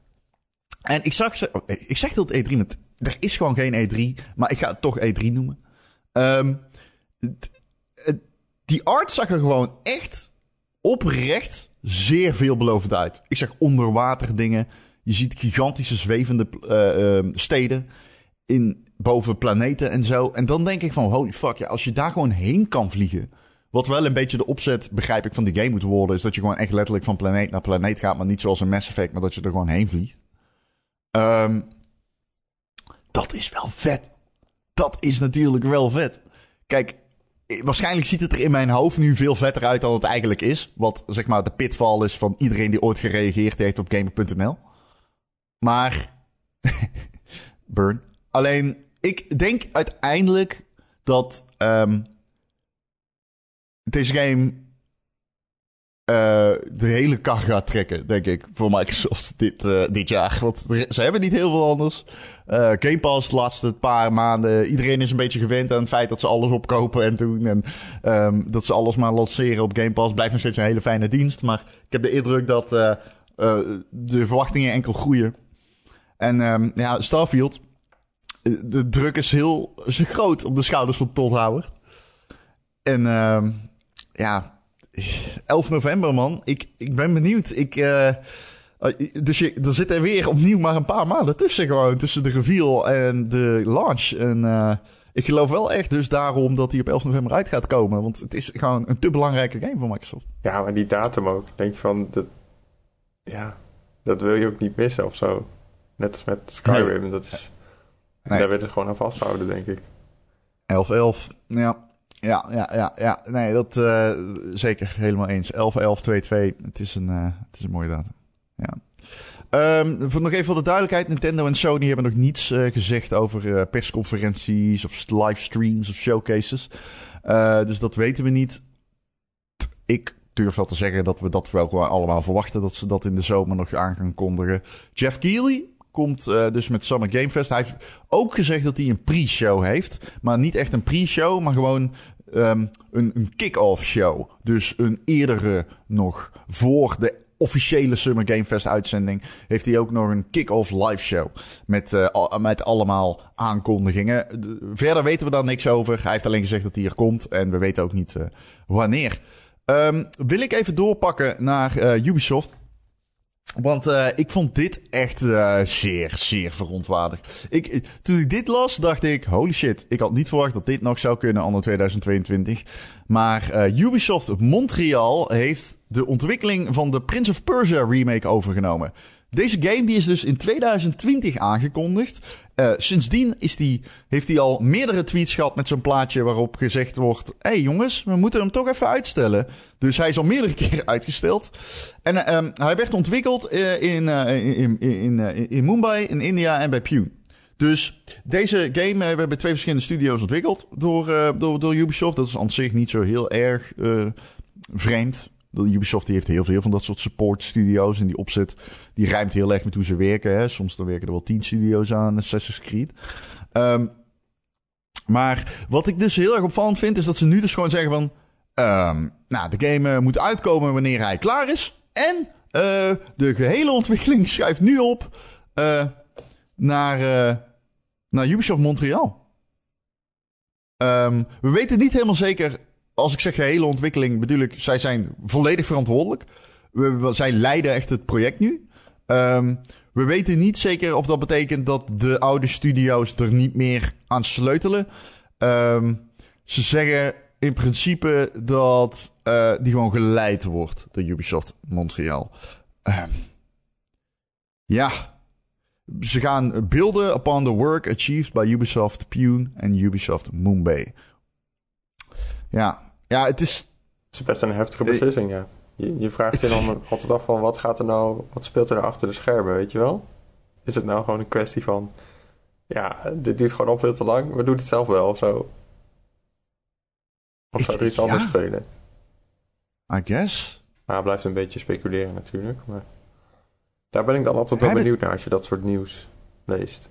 En ik zag ze, oh, ik zeg dat E3, maar er is gewoon geen E3, maar ik ga het toch E3 noemen. Um, die art zag er gewoon echt oprecht zeer veelbelovend uit. Ik zeg onderwater dingen. Je ziet gigantische zwevende uh, steden in, boven planeten en zo. En dan denk ik van, holy fuck, ja, als je daar gewoon heen kan vliegen... Wat wel een beetje de opzet, begrijp ik, van die game moet worden... is dat je gewoon echt letterlijk van planeet naar planeet gaat... maar niet zoals een Mass Effect, maar dat je er gewoon heen vliegt. Um, dat is wel vet. Dat is natuurlijk wel vet. Kijk, waarschijnlijk ziet het er in mijn hoofd nu veel vetter uit dan het eigenlijk is. Wat zeg maar de pitfall is van iedereen die ooit gereageerd heeft op gamer.nl. Maar. [LAUGHS] burn. Alleen, ik denk uiteindelijk dat um, deze game de hele kar gaat trekken, denk ik, voor Microsoft [LAUGHS] dit, uh, dit jaar. Want ze hebben niet heel veel anders. Uh, Game Pass de laatste paar maanden. Iedereen is een beetje gewend aan het feit dat ze alles opkopen en doen. En um, dat ze alles maar lanceren op Game Pass. Blijft nog steeds een hele fijne dienst. Maar ik heb de indruk dat de verwachtingen enkel groeien. En um, ja, Starfield. De druk is heel groot op de schouders van Todd Howard. En um, ja, 11 november, man. Ik, ik ben benieuwd. Ik, uh, dus je, er zitten weer opnieuw maar een paar maanden tussen gewoon. Tussen de reveal en de launch. En uh, ik geloof wel echt dus daarom dat hij op 11 november uit gaat komen. Want het is gewoon een te belangrijke game voor Microsoft. Ja, maar die datum ook. Denk je van, dat, ja, dat wil je ook niet missen of zo. Net als met Skyrim. Dat is, nee. Daar wil je het gewoon aan vasthouden, denk ik. 11-11, ja. Ja, ja, ja, ja. Nee, dat uh, zeker helemaal eens. 11, 11, 2, 2. Het is een, uh, het is een mooie datum. Ja. Um, voor nog even voor de duidelijkheid: Nintendo en Sony hebben nog niets uh, gezegd over persconferenties of livestreams of showcases. dus dat weten we niet. Ik durf wel te zeggen dat we dat wel allemaal verwachten. Dat ze dat in de zomer nog aan gaan kondigen. Jeff Keighley, komt uh, dus met Summer Game Fest. Hij heeft ook gezegd dat hij een pre-show heeft. Maar niet echt een pre-show, maar gewoon um, een, een kick-off show. Dus een eerdere nog voor de officiële Summer Game Fest uitzending heeft hij ook nog een kick-off live show met, uh, met allemaal aankondigingen. Verder weten we daar niks over. Hij heeft alleen gezegd dat hij er komt en we weten ook niet uh, wanneer. Um, wil ik even doorpakken naar Ubisoft. Want uh, ik vond dit echt uh, zeer, zeer verontwaardigd. Ik, toen ik dit las, dacht ik: holy shit, ik had niet verwacht dat dit nog zou kunnen anno 2022. Maar Ubisoft Montreal heeft de ontwikkeling van de Prince of Persia remake overgenomen. Deze game die is dus in 2020 aangekondigd. Uh, sindsdien is die, heeft hij al meerdere tweets gehad met zo'n plaatje waarop gezegd wordt: hé hey jongens, we moeten hem toch even uitstellen. Dus hij is al meerdere [LAUGHS] keren uitgesteld. En uh, hij werd ontwikkeld uh, in, in, in, in, in Mumbai, in India en bij Pew. Dus deze game, we hebben twee verschillende studio's ontwikkeld door, door, door Ubisoft. Dat is aan zich niet zo heel erg vreemd. Ubisoft heeft heel veel van dat soort support studio's. En die opzet die rijmt heel erg met hoe ze werken. Hè. Soms dan werken er wel tien studio's aan Assassin's Creed. Um, maar wat ik dus heel erg opvallend vind, is dat ze nu dus gewoon zeggen van... Um, nou, de game uh, moet uitkomen wanneer hij klaar is. En uh, de gehele ontwikkeling [LAUGHS] schuift nu op uh, naar, naar Ubisoft Montreal. Um, we weten niet helemaal zeker als ik zeg hele ontwikkeling, bedoel ik, zij zijn volledig verantwoordelijk. We, zij leiden echt het project nu. Um, we weten niet zeker of dat betekent dat de oude studio's er niet meer aan sleutelen. Um, ze zeggen in principe dat uh, die gewoon geleid wordt door Ubisoft Montreal. Um, ja, ze gaan builden upon the work achieved by Ubisoft Pune en Ubisoft Mumbai. Ja, ja het is... Het is best een heftige beslissing, ja. Je, je vraagt je dan [LAUGHS] altijd af van wat gaat er nou, wat speelt er achter de schermen, weet je wel? Is het nou gewoon een kwestie van, ja, dit duurt gewoon al veel te lang, we doen het zelf wel of zo? Of zou er iets anders spelen? I guess. Maar het blijft een beetje speculeren natuurlijk, maar daar ben ik dan altijd wel benieuwd naar als je dat soort nieuws leest.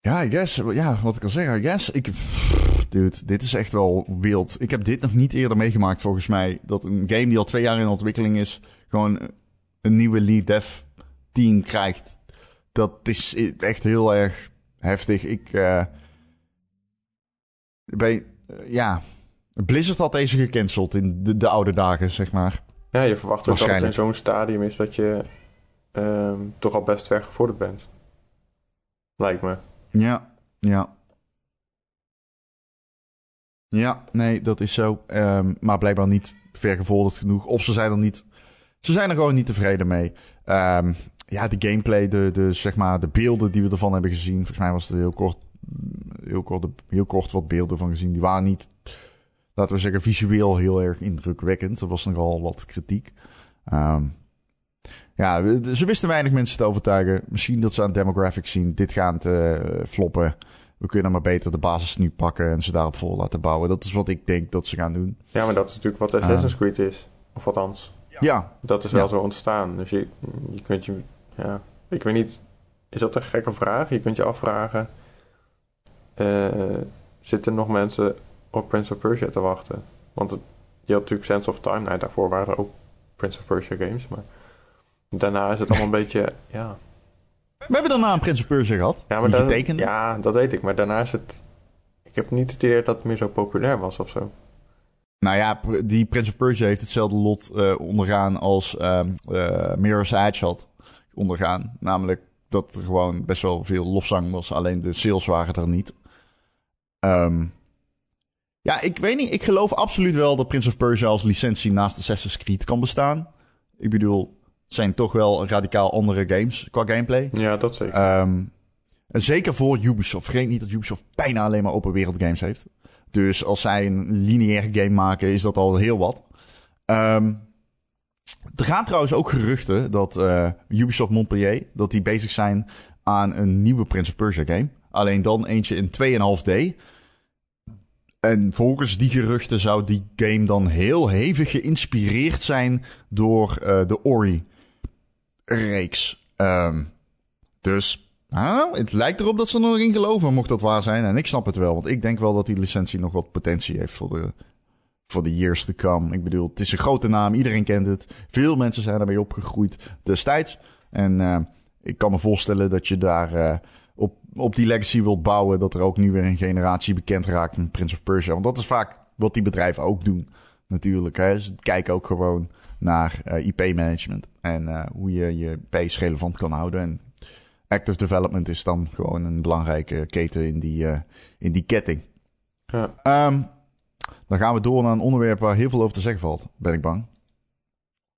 Ja, I guess. Ja, wat ik al zeg, I guess. Ik, dude, dit is echt wel wild. Ik heb dit nog niet eerder meegemaakt volgens mij. Dat een game die al twee jaar in ontwikkeling is, gewoon een nieuwe lead dev team krijgt. Dat is echt heel erg heftig. Ik uh, bij, uh, ja, Blizzard had deze gecanceld in de, de, oude dagen, zeg maar. Ja, je verwacht ook dat het in zo'n stadium is dat je um, toch al best ver gevorderd bent. Lijkt me. Ja, ja. Ja, nee, dat is zo. Um, maar blijkbaar niet vergevorderd genoeg. Of ze zijn er niet. Ze zijn er gewoon niet tevreden mee. Um, ja, de gameplay, de, de, zeg maar, de beelden die we ervan hebben gezien. Volgens mij was er heel kort, heel kort, heel kort wat beelden van gezien. Die waren niet, laten we zeggen, visueel heel erg indrukwekkend. Er was nogal wat kritiek. Um, ja, ze wisten weinig mensen te overtuigen. Misschien dat ze aan demographics zien. Dit gaat uh, floppen. We kunnen maar beter de basis nu pakken en ze daarop vol laten bouwen. Dat is wat ik denk dat ze gaan doen. Ja, maar dat is natuurlijk wat Assassin's Creed is. Of althans. Ja. Dat is wel zo ontstaan. Dus je, je kunt je... Ja, ik weet niet... Is dat een gekke vraag? Je kunt je afvragen... Uh, zitten nog mensen op Prince of Persia te wachten? Want het, je had natuurlijk Sense of Time. Daarvoor waren er ook Prince of Persia games. Maar daarna is het allemaal een [LAUGHS] beetje... Ja, we hebben daarna een Prince of Persia gehad. Ja, maar dan. Ja, dat weet ik. Maar daarna is het... Ik heb niet het idee dat het meer zo populair was of zo. Nou ja, die Prince of Persia heeft hetzelfde lot uh, ondergaan als uh, uh, Mirror's Edge had ondergaan. Namelijk dat er gewoon best wel veel lofzang was. Alleen de sales waren er niet. Um, ja, ik weet niet. Ik geloof absoluut wel dat Prince of Persia als licentie naast Assassin's Creed kan bestaan. Ik bedoel, zijn toch wel radicaal andere games qua gameplay. Ja, dat zeker. Um, en zeker voor Ubisoft. Vergeet niet dat Ubisoft bijna alleen maar open wereld games heeft. Dus als zij een lineaire game maken, is dat al heel wat. Um, er gaan trouwens ook geruchten dat uh, Ubisoft Montpellier... dat die bezig zijn aan een nieuwe Prince of Persia game. Alleen dan eentje in 2,5D. En volgens die geruchten zou die game dan heel hevig geïnspireerd zijn door uh, de Ori reeks. Um, dus nou, het lijkt erop dat ze er nog in geloven, mocht dat waar zijn. En ik snap het wel, want ik denk wel dat die licentie nog wat potentie heeft voor de, voor de years to come. Ik bedoel, het is een grote naam, iedereen kent het. Veel mensen zijn ermee opgegroeid destijds. En uh, ik kan me voorstellen dat je daar uh, op, op die legacy wilt bouwen. Dat er ook nu weer een generatie bekend raakt met Prince of Persia. Want dat is vaak wat die bedrijven ook doen, natuurlijk. Hè. Ze kijken ook gewoon naar uh, IP-management. En uh, hoe je je base relevant kan houden. En active development is dan gewoon een belangrijke keten in die, uh, in die ketting. Ja. Um, dan gaan we door naar een onderwerp waar heel veel over te zeggen valt, ben ik bang.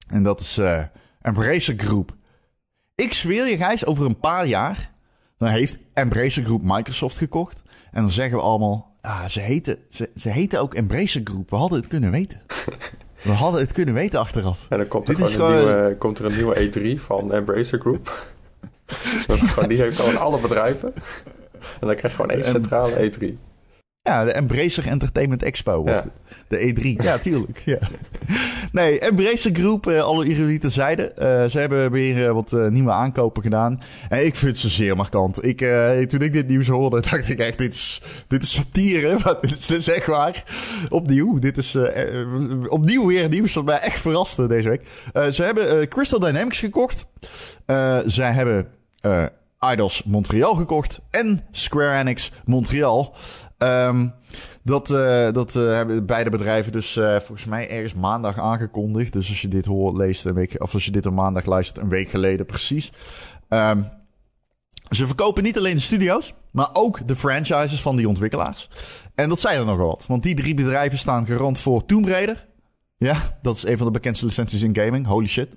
En dat is Embracer Group. Ik zweer je, Gijs, over een paar jaar... dan heeft Embracer Group Microsoft gekocht. En dan zeggen we allemaal... Ah, ze heten, ze, ze heten ook Embracer Group. We hadden het kunnen weten. [LAUGHS] We hadden het kunnen weten achteraf. En dan komt er, gewoon een, gewoon... Nieuwe, komt er een nieuwe E3 van Embracer Group. [LAUGHS] die heeft gewoon alle bedrijven. En dan krijg je gewoon één centrale E3. Ja, de Embracer Entertainment Expo. Ja. De E3. Ja, tuurlijk. Ja. Nee, Embracer Group, uh, alle ironie terzijde. Uh, ze hebben weer uh, wat nieuwe aankopen gedaan. En ik vind ze zeer markant. Ik, toen ik dit nieuws hoorde, [LAUGHS] dacht ik echt, dit is, dit is satire. [LAUGHS] Maar dit is, dit is echt waar. Opnieuw. Dit is opnieuw weer nieuws dat mij echt verraste deze week. ze hebben Crystal Dynamics gekocht. zij hebben Idols Montreal gekocht. En Square Enix Montreal. Um, dat uh, dat uh, hebben beide bedrijven dus uh, volgens mij ergens maandag aangekondigd. Dus als je dit hoort, leest een week, of als je dit op maandag luistert, een week geleden precies. Um, ze verkopen niet alleen de studio's, maar ook de franchises van die ontwikkelaars. En dat zijn er nogal wat. Want die drie bedrijven staan garant voor Tomb Raider. Ja, dat is een van de bekendste licenties in gaming. Holy shit.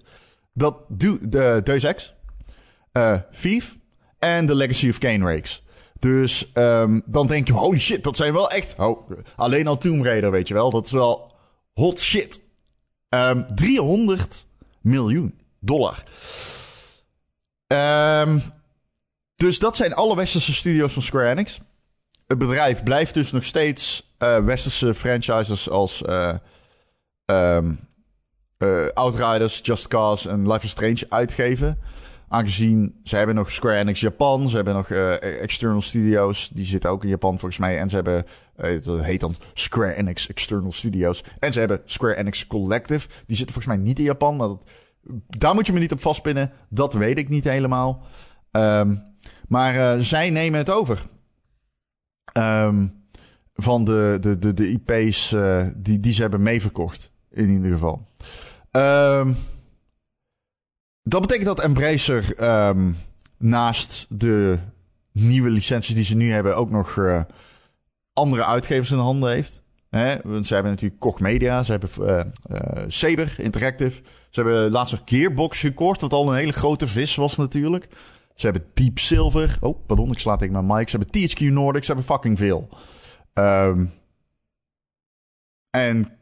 Dat de Deus Ex. Thief en The Legacy of Kane Rakes. Dus um, dan denk je, holy shit, dat zijn wel echt... Oh, alleen al Tomb Raider, weet je wel. Dat is wel hot shit. Um, 300 miljoen dollar. Um, dus dat zijn alle westerse studio's van Square Enix. Het bedrijf blijft dus nog steeds uh, westerse franchises als um, uh, Outriders, Just Cause en Life is Strange uitgeven. Aangezien ze hebben nog Square Enix Japan, ze hebben nog external studios, die zitten ook in Japan volgens mij. En ze hebben, het heet dan Square Enix External Studios. En ze hebben Square Enix Collective, die zitten volgens mij niet in Japan. Maar dat, daar moet je me niet op vastpinnen, dat weet ik niet helemaal. Um, maar uh, zij nemen het over. Um, van de, de, de, de IP's uh, die, die ze hebben meeverkocht. In ieder geval. Um, dat betekent dat Embracer um, naast de nieuwe licenties die ze nu hebben... ook nog uh, andere uitgevers in de handen heeft. Hè? Want ze hebben natuurlijk Koch Media, ze hebben Saber Interactive... Ze hebben laatst nog Gearbox gekocht, wat al een hele grote vis was natuurlijk. Ze hebben Deep Silver. Oh, pardon, ik sla tegen mijn mic. Ze hebben THQ Nordic. Ze hebben fucking veel. Um, en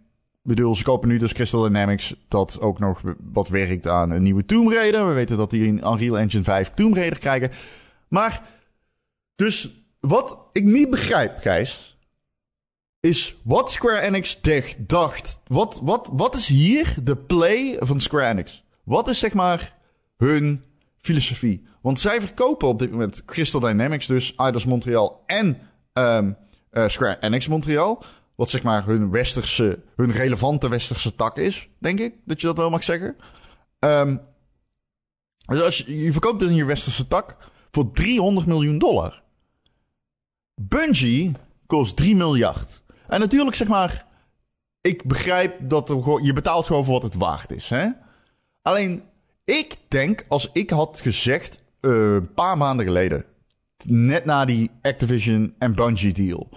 bedoel, ze kopen nu dus Crystal Dynamics, dat ook nog wat werkt aan een nieuwe Tomb Raider. We weten dat die in Unreal Engine 5 Tomb Raider krijgen. Maar, dus wat ik niet begrijp, Gijs, is wat Square Enix dacht. Wat, wat, wat is hier de play van Square Enix? Wat is zeg maar hun filosofie? Want zij verkopen op dit moment Crystal Dynamics, dus Eidos Montreal en um, uh, Square Enix Montreal. Wat zeg maar hun westerse, hun relevante westerse tak is, denk ik. Dat je dat wel mag zeggen. Um, dus als je, verkoopt het in je westerse tak voor 300 miljoen dollar. Bungie kost 3 miljard. En natuurlijk zeg maar, ik begrijp dat je betaalt gewoon voor wat het waard is. Hè? Alleen, ik denk als ik had gezegd, een uh, paar maanden geleden. Net na die Activision en Bungie deal.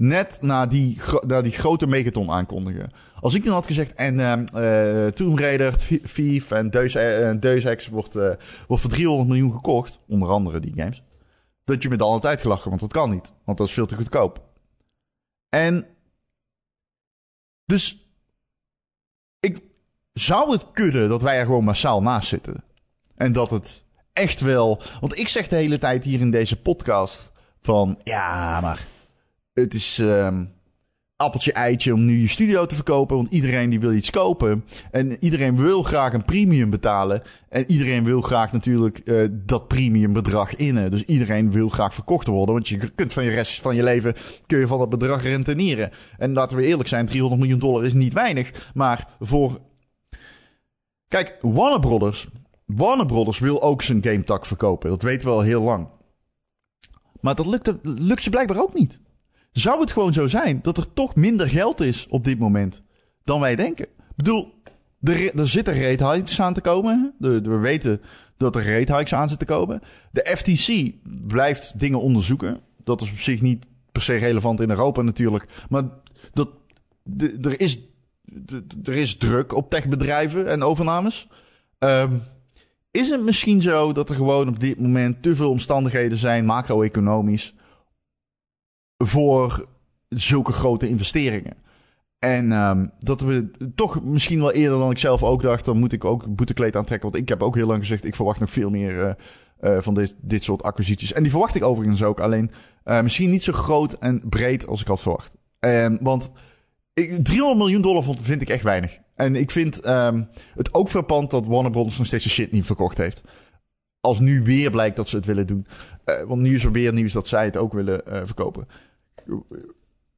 Net na die, na die grote megaton aankondigen. Als ik dan had gezegd, en uh, Tomb Raider, Thief en Deus, uh, Deus Ex wordt, uh, wordt voor 300 miljoen gekocht. Onder andere die games. Dat je me dan altijd gelachen, want dat kan niet. Want dat is veel te goedkoop. En dus ik zou het kunnen dat wij er gewoon massaal naast zitten. En dat het echt wel. Want ik zeg de hele tijd hier in deze podcast van ja, maar het is um, appeltje eitje om nu je studio te verkopen, want iedereen die wil iets kopen en iedereen wil graag een premium betalen en iedereen wil graag natuurlijk uh, dat premium bedrag innen. Dus iedereen wil graag verkocht worden, want je kunt van je rest van je leven kun je van dat bedrag renteneren. En laten we eerlijk zijn, 300 miljoen dollar is niet weinig, maar voor Kijk, Warner Brothers Warner Brothers wil ook zijn game tak verkopen. Dat weten we al heel lang. Maar dat lukt, lukt ze blijkbaar ook niet. Zou het gewoon zo zijn dat er toch minder geld is op dit moment dan wij denken? Ik bedoel, er, er zitten rate hikes aan te komen. we weten dat er rate hikes aan zitten komen. De FTC blijft dingen onderzoeken. Dat is op zich niet per se relevant in Europa natuurlijk. Maar dat, er, is, er is druk op techbedrijven en overnames. Um, is het misschien zo dat er gewoon op dit moment te veel omstandigheden zijn, macro-economisch, voor zulke grote investeringen? En um, dat we toch misschien wel eerder dan ik zelf ook dacht, dan moet ik ook boetekleed aantrekken. Want ik heb ook heel lang gezegd, ik verwacht nog veel meer uh, uh, van dit, dit soort acquisities. En die verwacht ik overigens ook, alleen uh, misschien niet zo groot en breed als ik had verwacht. Um, want ik, 300 miljoen dollar vind ik echt weinig. En ik vind um, het ook verpand dat Warner Bros. nog steeds de shit niet verkocht heeft. Als nu weer blijkt dat ze het willen doen. Want nu is er weer nieuws dat zij het ook willen verkopen.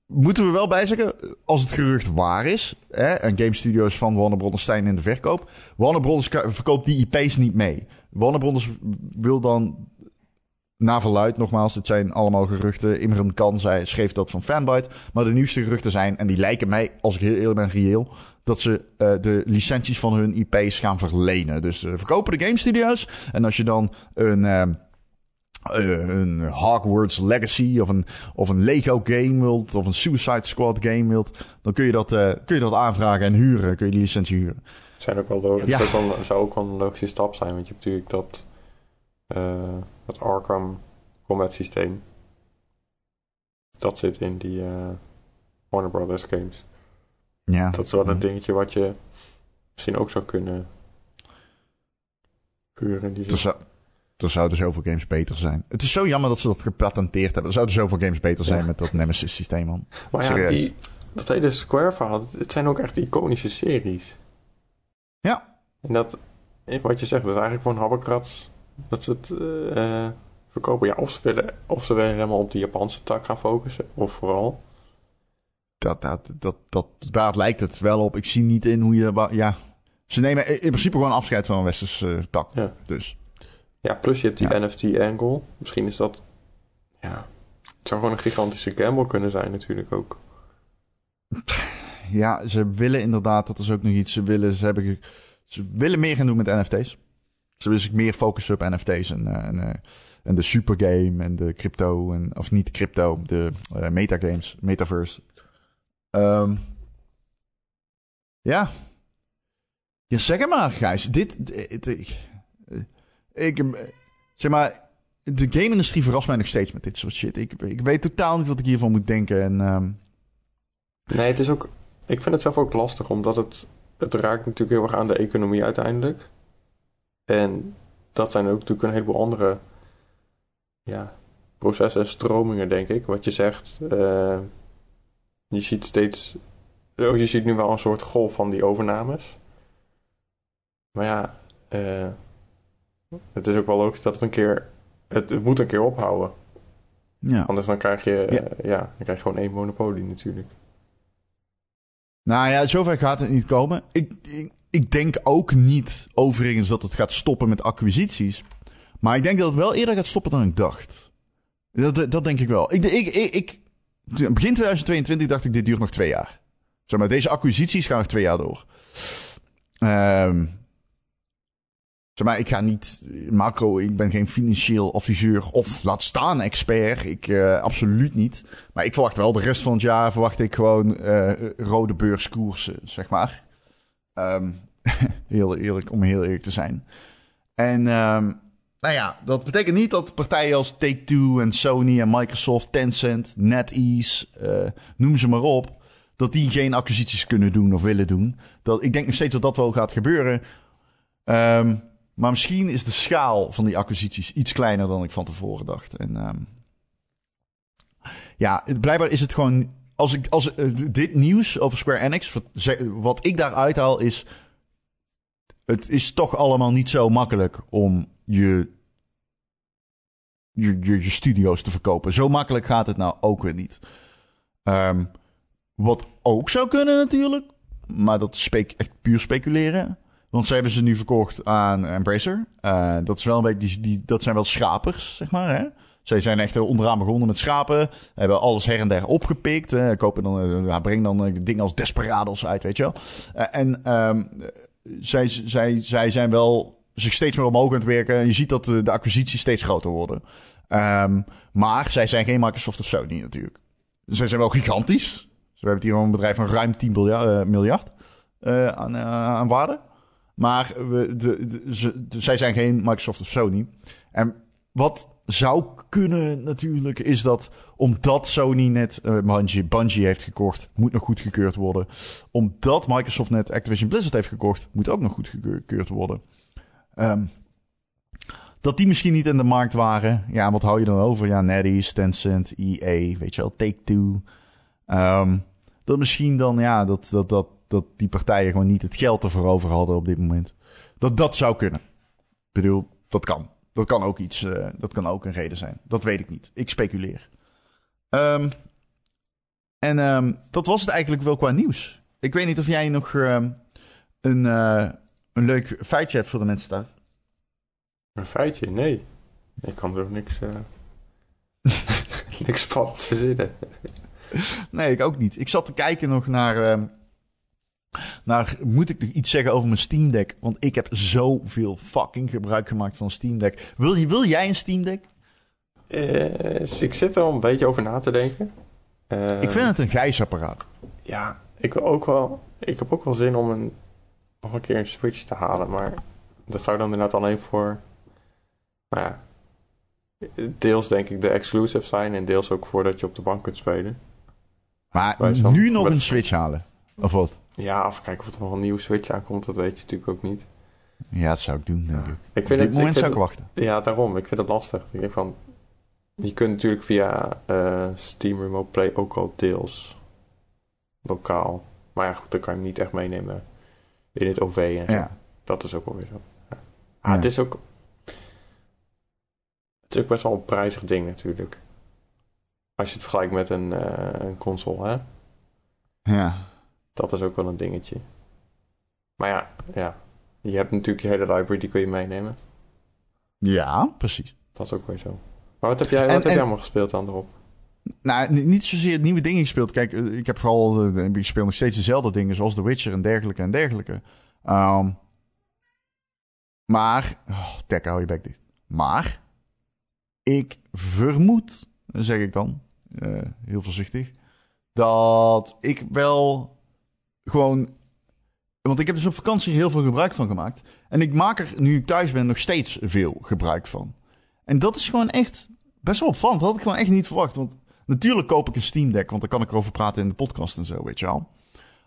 Moeten we wel bijzeggen, als het gerucht waar is... Hè, en game studios van Warner Bros. zijn in de verkoop... Warner Bros. verkoopt die IP's niet mee. Warner Bros. wil dan na verluid, nogmaals, het zijn allemaal geruchten. Imran Khan zei, schreef dat van Fanbyte. Maar de nieuwste geruchten zijn, en die lijken mij, als ik heel eerlijk ben, reëel... dat ze uh, de licenties van hun IP's gaan verlenen. Dus uh, verkopen de game studios. En als je dan een... Uh, een Hogwarts Legacy of een, of een Lego game wilt, of een Suicide Squad game wilt, dan kun je dat, uh, kun je dat aanvragen en huren. Kun je die licentie huren. Zijn ook wel. Ja. Dat zou ook wel een logische stap zijn, want je hebt natuurlijk dat eh, het Arkham combat systeem. Dat zit in die eh, Warner Brothers games. Ja. Dat is wel een dingetje wat je misschien ook zou kunnen huren. Die zou, er zouden zoveel games beter zijn. Het is zo jammer dat ze dat gepatenteerd hebben. Er zouden zoveel games beter zijn Ja. met dat Nemesis systeem, man. Maar ja, die, dat hele Square verhaal, het- het zijn ook echt iconische series. Ja. En dat, eh, wat je zegt, dat is eigenlijk gewoon habbekrats dat ze het eh, eh, verkopen. Ja, of ze, willen, of ze willen helemaal op de Japanse tak gaan focussen, of vooral. Dat, dat, dat, dat, daar lijkt het wel op. Ik zie niet in hoe je... Ja, ze nemen in principe gewoon afscheid van een westerse tak. Ja. Dus Ja, plus je hebt die Ja. NFT-angle. Misschien is dat, ja, het zou gewoon een gigantische gamble kunnen zijn natuurlijk ook. ja, ze willen inderdaad... Dat is ook nog iets. Ze willen, ze hebben, ze willen meer gaan doen met NFT's. Ze willen zich meer focussen op NFT's en, eh, en, eh, en de supergame en de crypto. En, of niet crypto, de eh, metagames, metaverse. Ehm, ja. Ja, zeg het maar, Gijs. Dit... ik, eh, zeg maar... De game-industrie verrast mij nog steeds met dit soort shit. Ik, ik weet totaal niet wat ik hiervan moet denken. En, ehm, Nee, het is ook, ik vind het zelf ook lastig, omdat het, het raakt natuurlijk heel erg aan de economie uiteindelijk. En dat zijn ook natuurlijk een heleboel andere ja, processen en stromingen, denk ik. Wat je zegt, eh, je ziet steeds, oh, je ziet nu wel een soort golf van die overnames. Maar ja, eh, het is ook wel logisch dat het een keer, het, het moet een keer ophouden. ja. Anders dan krijg je, Ja. ja, dan krijg je gewoon één monopolie natuurlijk. Nou ja, zover gaat het niet komen. Ik, ik, ik denk ook niet overigens dat het gaat stoppen met acquisities. Maar ik denk dat het wel eerder gaat stoppen dan ik dacht. Dat, dat denk ik wel. Ik, ik, ik, ik, begin 2022 dacht ik, dit duurt nog twee jaar. Zeg maar, deze acquisities gaan nog twee jaar door. Ehm maar, ik ga niet macro, ik ben geen financieel adviseur of laat staan expert. Ik eh, absoluut niet. Maar ik verwacht wel de rest van het jaar verwacht ik gewoon eh, rode beurskoersen, zeg maar. Ehm, [LAUGHS] heel eerlijk, om heel eerlijk te zijn. En ehm, nou ja, dat betekent niet dat partijen als Take-Two en Sony en Microsoft, Tencent, NetEase, eh, noem ze maar op, dat die geen acquisities kunnen doen of willen doen. Dat, ik denk nog steeds dat dat wel gaat gebeuren. Ehm, maar misschien is de schaal van die acquisities iets kleiner dan ik van tevoren dacht. En ehm, ja, blijkbaar is het gewoon. Als ik als eh, dit nieuws over Square Enix, wat, ik daaruit haal, is. Het is toch allemaal niet zo makkelijk om je, je, je, je studio's te verkopen. Zo makkelijk gaat het nou ook weer niet. Ehm, wat ook zou kunnen natuurlijk, maar dat is puur speculeren. Want ze hebben ze nu verkocht aan Embracer. Eh, dat, is wel een beetje, die, dat zijn wel schapers, zeg maar. Hè? Zij zijn echt onderaan begonnen met schapen. Hebben alles her en der opgepikt. eh, kopen dan, eh, ja, brengen dan eh, dingen als Desperados uit, weet je wel. En ehm, zij, zij, zij zijn wel zich steeds meer omhoog aan het werken. En je ziet dat de, acquisities steeds groter worden. Ehm, maar zij zijn geen Microsoft of Sony natuurlijk. Zij zijn wel gigantisch. Dus we hebben hier een bedrijf van ruim 10 miljard, aan waarde. Maar we, de, ze, zij zijn geen Microsoft of Sony. En wat zou kunnen natuurlijk, is dat omdat Sony net eh, Bungie, Bungie heeft gekocht, moet nog goedgekeurd worden. Omdat Microsoft net Activision Blizzard heeft gekocht, moet ook nog goedgekeurd worden. Ehm, dat die misschien niet in de markt waren. Ja, wat hou je dan over? Ja, NetEase, Tencent, EA, weet je wel, Take-Two. Ehm, dat misschien dan, ja, dat, dat, dat, dat die partijen gewoon niet het geld ervoor over hadden op dit moment. Dat dat zou kunnen. Ik bedoel, dat kan. Dat kan ook iets, eh, dat kan ook een reden zijn. Dat weet ik niet. Ik speculeer. Ehm, en ehm, dat was het eigenlijk wel qua nieuws. Ik weet niet of jij nog ehm, een, eh, een leuk feitje hebt voor de mensen thuis. Een feitje? Nee. Ik kan er ook niks, eh [LAUGHS] niks spannends verzinnen. Nee, ik ook niet. Ik zat te kijken nog naar. Naar moet ik nog iets zeggen over mijn Steam Deck? Want ik heb zoveel fucking gebruik gemaakt van Steam Deck. Wil, je, wil jij een Steam Deck? Eh, ik zit er al een beetje over na te denken. Eh, ik vind het een gijsapparaat. Ja, ik, ook wel, ik heb ook wel zin om een, nog een keer een Switch te halen. Maar dat zou dan inderdaad alleen voor Maar ja, deels denk ik de exclusive zijn en deels ook voordat je op de bank kunt spelen. Maar nu nog een Switch halen. Of wat? Ja, of kijken of er nog een nieuwe Switch aankomt, dat weet je natuurlijk ook niet. Ja, dat zou ik doen, denk ik. Ik Op vind dit het, moment ik zou vind ik wachten. Ja, daarom. Ik vind het lastig. Ik denk van, je kunt natuurlijk via eh, Steam Remote Play ook al deels lokaal. Maar ja, goed, dan kan je hem niet echt meenemen in het OV en zo. Ja. Dat is ook wel weer zo. Ja. Ah, Ja. Het is ook... Het is ook best wel een prijzig ding natuurlijk. Als je het vergelijkt met een, eh, een console, hè. Ja. Dat is ook wel een dingetje. Maar ja, ja. Je hebt natuurlijk je hele library, die kun je meenemen. Ja, precies. Dat is ook weer zo. Maar wat heb jij, wat En- heb en- jij allemaal gespeeld dan erop? Nou, ni- niet zozeer nieuwe dingen gespeeld. Kijk, eh, ik heb vooral... eh, ik speel nog steeds dezelfde dingen, zoals The Witcher en dergelijke en dergelijke. Ehm, maar... Oh, hou je bek dicht. Maar... Ik vermoed, zeg ik dan, eh, heel voorzichtig... dat ik wel gewoon... Want ik heb dus op vakantie heel veel gebruik van gemaakt. En ik maak er, nu ik thuis ben, nog steeds veel gebruik van. En dat is gewoon echt best wel opvallend. Dat had ik gewoon echt niet verwacht. Want natuurlijk koop ik een Steam Deck, want dan kan ik erover praten in de podcast en zo, weet je wel.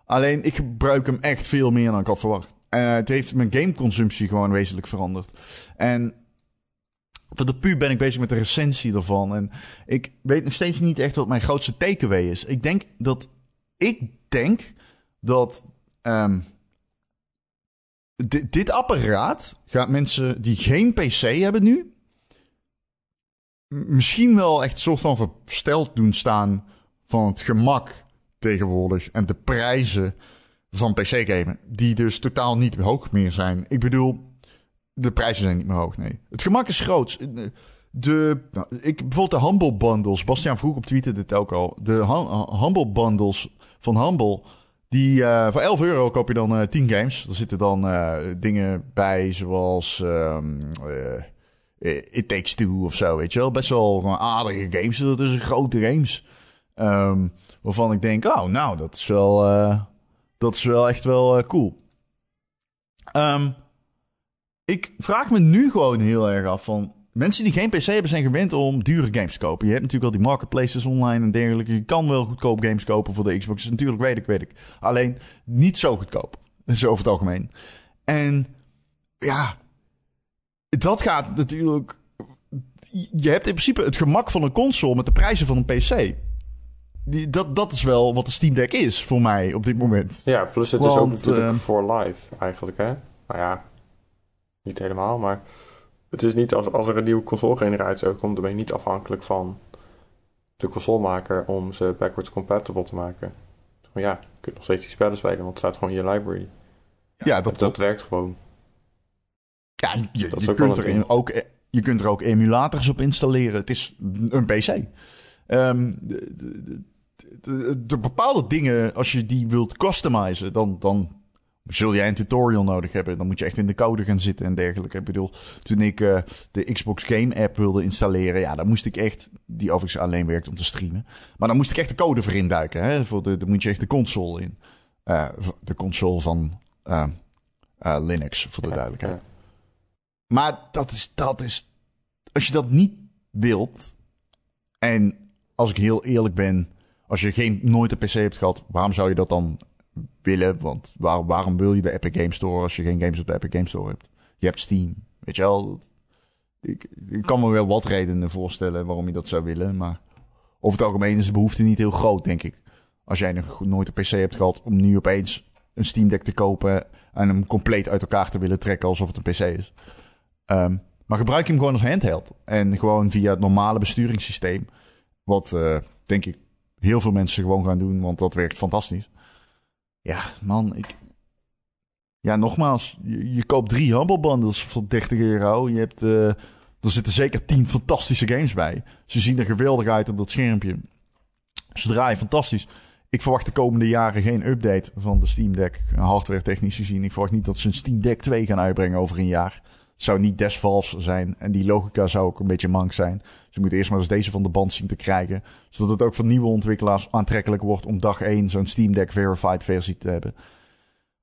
Alleen ik gebruik hem echt veel meer dan ik had verwacht. En het heeft mijn gameconsumptie gewoon wezenlijk veranderd. En voor de puur ben ik bezig met de recensie ervan. En ik weet nog steeds niet echt wat mijn grootste takeaway is. Ik denk dat. Ik denk dat. ehm, di- dit apparaat gaat mensen die geen PC hebben nu. misschien wel echt soort van versteld doen staan. van het gemak tegenwoordig. en de prijzen van PC-gamen. Die dus totaal niet hoog meer zijn. Ik bedoel. De prijzen zijn niet meer hoog, nee. Het gemak is groot. De, nou, ik, bijvoorbeeld de Humble Bundles. Bastiaan vroeg op Twitter dit ook al. De Hum- Humble Bundles van Humble. Die, eh, voor 11 euro koop je dan eh 10 games. Er zitten dan eh, dingen bij zoals ehm, eh, eh, It Takes Two of zo, weet je wel. Best wel aardige games. Dat is grote games. Ehm, waarvan ik denk, oh, nou, dat is wel, eh, dat is wel echt wel eh, cool. Ehm, ik vraag me nu gewoon heel erg af van... Mensen die geen PC hebben zijn gewend om dure games te kopen. Je hebt natuurlijk al die marketplaces online en dergelijke. Je kan wel goedkoop games kopen voor de Xbox. Natuurlijk weet ik, weet ik. Alleen niet zo goedkoop. [LAUGHS] Zo over het algemeen. En ja, dat gaat natuurlijk... Je hebt in principe het gemak van een console met de prijzen van een PC. Die, dat, dat is wel wat de Steam Deck is voor mij op dit moment. Ja, plus het is ook natuurlijk ehm, voor live eigenlijk, hè? Nou ja, niet helemaal, maar het is niet als, als er een nieuwe console-generatie uitkomt, dan ben je niet afhankelijk van de consolemaker om ze backwards compatible te maken. Maar ja, je kunt nog steeds die spellen spelen, want het staat gewoon in je library. Ja, dat, Dat, dat werkt gewoon. Ja, je, je, wel kunt er in ook, je kunt er ook emulators op installeren. Het is een PC. Ehm, de, de, de, de- de bepaalde dingen, als je die wilt customizen, dan, dan zul jij een tutorial nodig hebben. Dan moet je echt in de code gaan zitten en dergelijke. Ik bedoel, toen ik eh, de Xbox Game app wilde installeren, ja, dan moest ik echt, die overigens alleen werkt om te streamen, maar dan moest ik echt de code voor induiken. Hè? Voor de, dan moet je echt de console in. Eh, de console van eh, Linux, voor de Ja, duidelijkheid. ja. Maar dat is, dat is. Als je dat niet wilt. En als ik heel eerlijk ben. Als je geen, nooit een PC hebt gehad. Waarom zou je dat dan willen? Want waar, waarom wil je de Epic Game Store als je geen games op de Epic Game Store hebt? Je hebt Steam. Weet je wel? Ik, ik kan me wel wat redenen voorstellen waarom je dat zou willen. Maar over het algemeen is de behoefte niet heel groot, denk ik. Als jij nog nooit een PC hebt gehad om nu opeens een Steam Deck te kopen. En hem compleet uit elkaar te willen trekken alsof het een PC is. Ehm, maar gebruik je hem gewoon als handheld. En gewoon via het normale besturingssysteem. Wat eh, denk ik heel veel mensen gewoon gaan doen, want dat werkt fantastisch. Ja, man, ik. Ja, nogmaals, je, koopt drie Humble Bundles voor 30 euro. Je hebt, eh, er zitten zeker 10 fantastische games bij. Ze zien er geweldig uit op dat schermpje. Ze draaien fantastisch. Ik verwacht de komende jaren geen update van de Steam Deck, hardware technisch gezien. Ik verwacht niet dat ze een Steam Deck 2 gaan uitbrengen over een jaar. Zou niet desvals zijn. En die logica zou ook een beetje mank zijn. Ze moeten eerst maar eens deze van de band zien te krijgen. Zodat het ook voor nieuwe ontwikkelaars aantrekkelijk wordt om dag 1 zo'n Steam Deck Verified versie te hebben.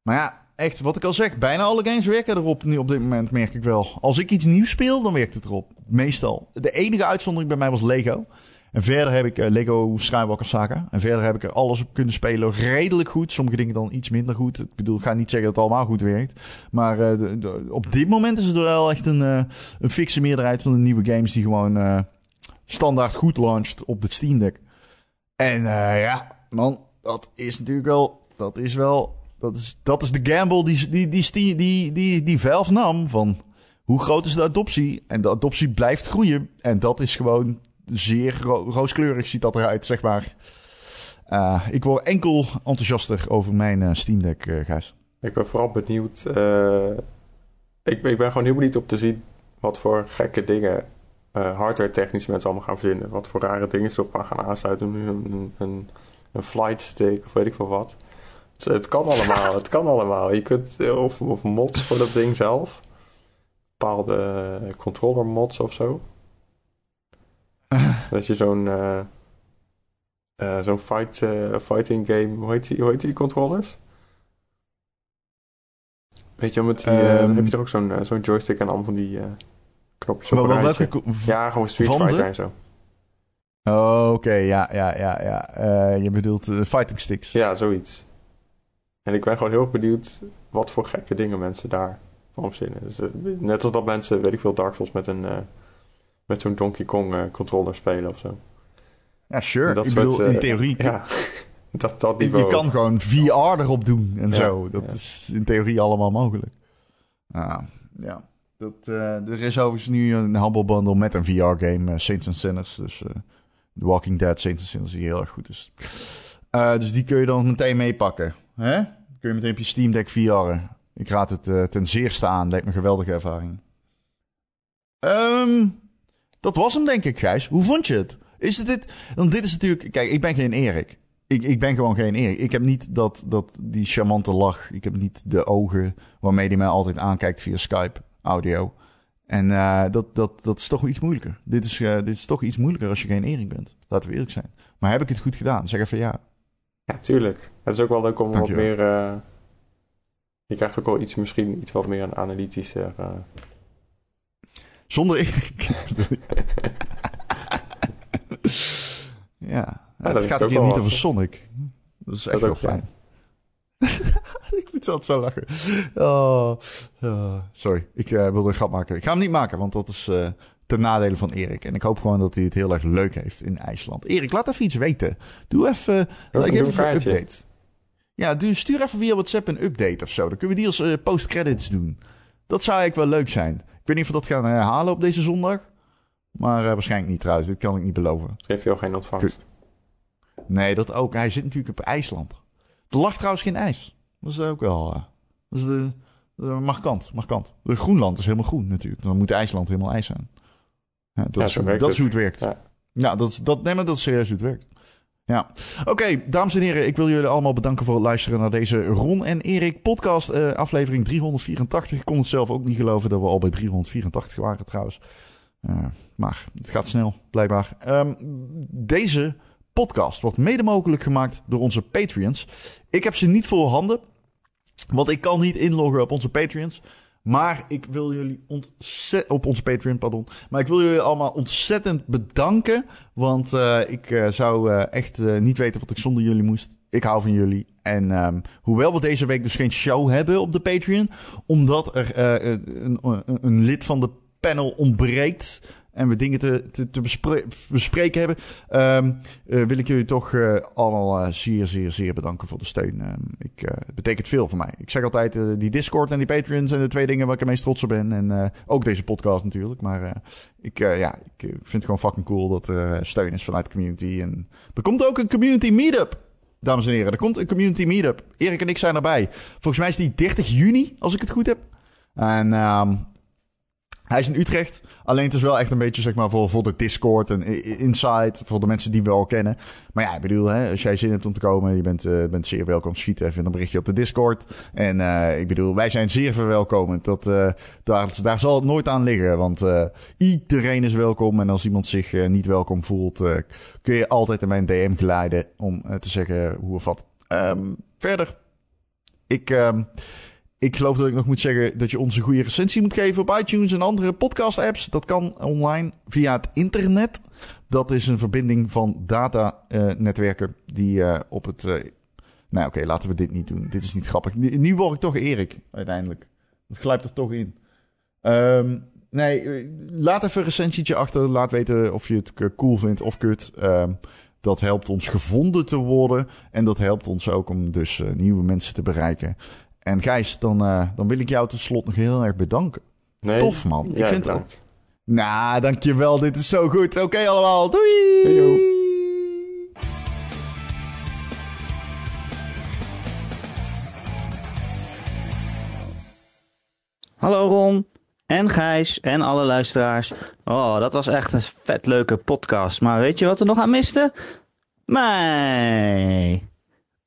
Maar ja, echt, wat ik al zeg, bijna alle games werken erop nu op dit moment, merk ik wel. Als ik iets nieuws speel, dan werkt het erop. Meestal. De enige uitzondering bij mij was Lego. En verder heb ik uh, Lego Skywalker Saga. En verder heb ik er alles op kunnen spelen. Redelijk goed. Sommige dingen dan iets minder goed. Ik bedoel, ik ga niet zeggen dat het allemaal goed werkt. Maar de, op dit moment is het wel echt een, uh, een fikse meerderheid van de nieuwe games die gewoon standaard goed launched op het Steam Deck. En ja, man, dat is natuurlijk wel. Dat is wel. Dat is, dat is de gamble die, die, die, die, die, die, nam. Van hoe groot is de adoptie? En de adoptie blijft groeien. En dat is gewoon zeer ro rooskleurig ziet dat eruit, zeg maar. Uh, ik word enkel enthousiaster over mijn uh, Steam Deck, uh, Gijs. Ik ben vooral benieuwd. ik, ik, ben gewoon heel benieuwd om te zien wat voor gekke dingen hardware technisch mensen allemaal gaan vinden. Wat voor rare dingen ze op gaan aansluiten. Een, een, flight stick of weet ik veel wat. Het, het kan allemaal, het kan allemaal. Je kunt, of, of mods voor dat ding zelf. Bepaalde controller mods of zo. Dat je zo'n uh, uh, zo'n fight, uh, fighting game, hoe heet, die, hoe heet die controllers? Weet je, met die, um, heb je toch ook zo'n zo'n joystick en allemaal van die knopjes op welke Ja, gewoon Street Fighter en zo. Oh, oké, okay, ja, ja, ja, ja. je bedoelt fighting sticks. Ja, zoiets. En ik ben gewoon heel benieuwd wat voor gekke dingen mensen daar van verzinnen. Dus, net als dat mensen, weet ik veel, Dark Souls met een met zo'n Donkey Kong uh, controller spelen of zo. Ja, sure. Dat ik bedoel, in eh, theorie. Ja, [LAUGHS] dat, dat Je kan gewoon VR erop doen en zo. Dat is in theorie allemaal mogelijk. Ah, ja. Dat, uh, er is overigens nu een Humble Bundle met een VR-game, Saints and Sinners. Dus The Walking Dead, Saints and Sinners, die heel erg goed is. dus die kun je dan meteen meepakken. Hè? Kun je meteen op je Steam Deck VR'en. Ik raad het ten zeerste aan. Lijkt me een geweldige ervaring. Um, dat was hem, denk ik, Gijs. Hoe vond je het? Is het dit? Want dit is natuurlijk. Kijk, ik ben geen Erik. Ik, ik ben gewoon geen Erik. Ik heb niet dat, dat, die charmante lach. Ik heb niet de ogen waarmee hij mij altijd aankijkt via Skype audio. En uh, dat, dat, dat is toch iets moeilijker. Dit is, uh, dit is toch iets moeilijker als je geen Erik bent. Laten we eerlijk zijn. Maar heb ik het goed gedaan? Zeg even ja. Ja, tuurlijk. Het is ook wel leuk om wat meer. Uh, je krijgt ook wel iets, misschien iets wat meer een analytischer zonder Erik. [LAUGHS] ja, ja het gaat hier niet over Sonic. Dat is echt wel fijn. [LAUGHS] ik moet altijd zo lachen. Oh, oh sorry, ik uh, wilde een grap maken. Ik ga hem niet maken, want dat is uh, ten nadele van Erik. En ik hoop gewoon dat hij het heel erg leuk heeft in IJsland. Erik, laat even iets weten. Doe even, uh, even een update. Ja, doe, stuur even via WhatsApp een update of zo. Dan kunnen we die als post-credits doen. Dat zou eigenlijk wel leuk zijn weet niet of we dat gaan herhalen op deze zondag. Maar uh, waarschijnlijk niet trouwens. Dit kan ik niet beloven. Heeft hij al geen ontvangst? Nee, dat ook. Hij zit natuurlijk op IJsland. Er lag trouwens geen ijs. Dat is ook wel... Uh, dat is de, markant, markant. De Groenland is helemaal groen natuurlijk. Dan moet IJsland helemaal ijs zijn. Ja, dat, is, dat is hoe het werkt. Ja, ja dat, dat, nee, maar dat is serieus hoe het werkt. Ja, oké, dames en heren, ik wil jullie allemaal bedanken voor het luisteren naar deze Ron en Erik podcast, uh, aflevering 384. Ik kon het zelf ook niet geloven dat we al bij 384 waren trouwens. Uh, maar het gaat snel, blijkbaar. Um, deze podcast wordt mede mogelijk gemaakt door onze Patreons. Ik heb ze niet voor handen, want ik kan niet inloggen op onze Patreons. Maar ik wil jullie ontzettend. Op onze Patreon, pardon. Maar ik wil jullie allemaal ontzettend bedanken. Want uh, ik uh, zou uh, echt niet weten wat ik zonder jullie moest. Ik hou van jullie. En um, hoewel we deze week dus geen show hebben op de Patreon. Omdat er een, een, lid van de panel ontbreekt en we dingen te, te, bespreken hebben, um, uh, wil ik jullie toch uh, allemaal uh, zeer, zeer, zeer bedanken voor de steun. Um, ik, het betekent veel voor mij. Ik zeg altijd, die Discord en die Patreon zijn de twee dingen waar ik het meest trots op ben. En ook deze podcast natuurlijk. Maar ik, ja, ik vind het gewoon fucking cool dat er steun is vanuit de community. En er komt ook een community meetup. Dames en heren, er komt een community meetup. Erik en ik zijn erbij. Volgens mij is die 30 juni, als ik het goed heb. En um, hij is in Utrecht. Alleen het is wel echt een beetje zeg maar voor, voor de Discord en Inside. Voor de mensen die we al kennen. Maar ja, ik bedoel, hè, als jij zin hebt om te komen, je bent, uh, bent zeer welkom. Schiet even een berichtje op de Discord. En uh, ik bedoel, wij zijn zeer verwelkomend. Dat, uh, daar, daar zal het nooit aan liggen. Want iedereen is welkom. En als iemand zich niet welkom voelt, kun je altijd in mijn DM glijden om te zeggen hoe of wat. Um, verder, ik. Um, ik geloof dat ik nog moet zeggen dat je ons een goede recensie moet geven op iTunes en andere podcast-apps. Dat kan online via het internet. Dat is een verbinding van datanetwerken die uh, op het. Uh, nou, oké, laten we dit niet doen. Dit is niet grappig. Nu word ik toch Erik, uiteindelijk. Dat glijpt er toch in. Um, nee, laat even een recensietje achter. Laat weten of je het cool vindt of kut. Um, dat helpt ons gevonden te worden. En dat helpt ons ook om dus uh, nieuwe mensen te bereiken. En Gijs, dan, uh, dan wil ik jou tot slot nog heel erg bedanken. Nee, Tof man. ik vind het. Nou, dankjewel. Dit is zo goed. Oké okay, allemaal. Doei! Hey, Hallo Ron en Gijs en alle luisteraars. Oh, dat was echt een vet leuke podcast. Maar weet je wat er nog aan miste? Mij.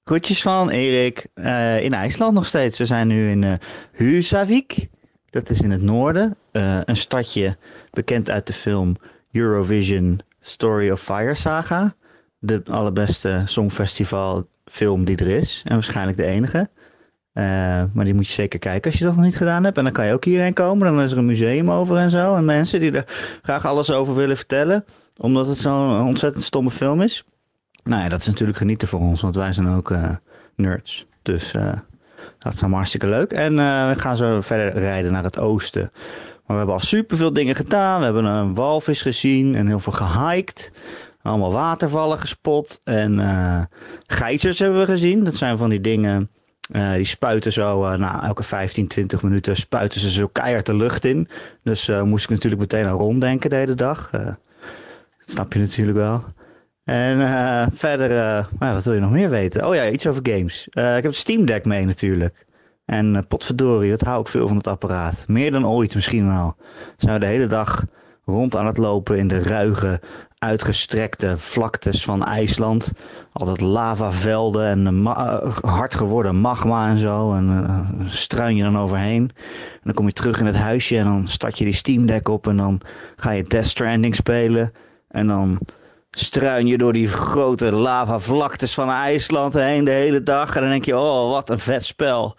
Groetjes van Erik. Uh, in IJsland nog steeds. We zijn nu in uh, Husavik. Dat is in het noorden. Uh, een stadje bekend uit de film Eurovision Story of Fire Saga. De allerbeste songfestival film die er is. En waarschijnlijk de enige. Maar die moet je zeker kijken als je dat nog niet gedaan hebt. En dan kan je ook hierheen komen. Dan is er een museum over en zo. En mensen die er graag alles over willen vertellen. Omdat het zo'n ontzettend stomme film is. Nou ja, dat is natuurlijk genieten voor ons. Want wij zijn ook uh, nerds. Dus uh, dat is allemaal hartstikke leuk. En we gaan zo verder rijden naar het oosten. Maar we hebben al superveel dingen gedaan. We hebben een walvis gezien en heel veel gehiked. Allemaal watervallen gespot. En geizers hebben we gezien. Dat zijn van die dingen... Die spuiten zo, uh, nou, elke 15, 20 minuten spuiten ze zo keihard de lucht in. Dus moest ik natuurlijk meteen aan ronddenken de hele dag. dat snap je natuurlijk wel. En verder, nou, wat wil je nog meer weten? Oh ja, iets over games. ik heb het Steam Deck mee natuurlijk. En potverdorie, wat hou ik veel van het apparaat. Meer dan ooit misschien wel. Zijn we de hele dag rond aan het lopen in de ruige uitgestrekte vlaktes van IJsland. Altijd lavavelden en hard geworden magma en zo. En struin je dan overheen. En dan kom je terug in het huisje en dan start je die Steam Deck op. En dan ga je Death Stranding spelen. En dan struin je door die grote lavavlaktes van IJsland heen de hele dag. En dan denk je, oh wat een vet spel.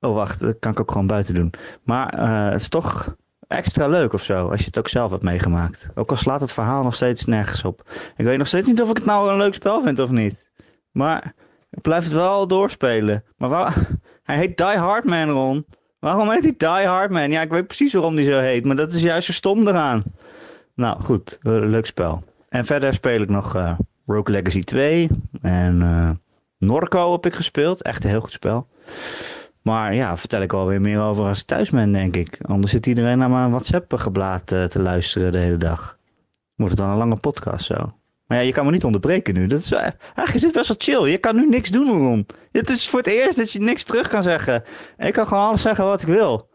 Oh wacht, dat kan ik ook gewoon buiten doen. Maar uh, het is toch extra leuk of zo, als je het ook zelf hebt meegemaakt. Ook al slaat het verhaal nog steeds nergens op. Ik weet nog steeds niet of ik het nou een leuk spel vind of niet. Maar ik blijf het wel doorspelen. Maar waar... [LAUGHS] hij heet Die Hard Man, Ron. Waarom heet hij Die Hard Man? Ja, ik weet precies waarom hij zo heet, maar dat is juist zo stom eraan. Nou, goed, leuk spel. En verder speel ik nog uh, Rogue Legacy 2 en uh, Norco heb ik gespeeld. Echt een heel goed spel. Maar ja, vertel ik alweer meer over als ik thuis ben, denk ik. Anders zit iedereen naar mijn WhatsApp-geblaad uh, te luisteren de hele dag. Wordt het dan een lange podcast zo. Maar ja, je kan me niet onderbreken nu. Dat is, eigenlijk is het best wel chill. Je kan nu niks doen, Ron. Het is voor het eerst dat je niks terug kan zeggen. En ik kan gewoon alles zeggen wat ik wil.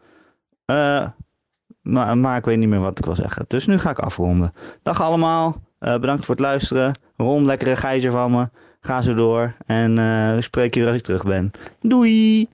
Maar, maar ik weet niet meer wat ik wil zeggen. Dus nu ga ik afronden. Dag allemaal. Bedankt voor het luisteren. Ron, lekkere gijzer van me. Ga zo door. En ik spreek je als ik terug ben. Doei!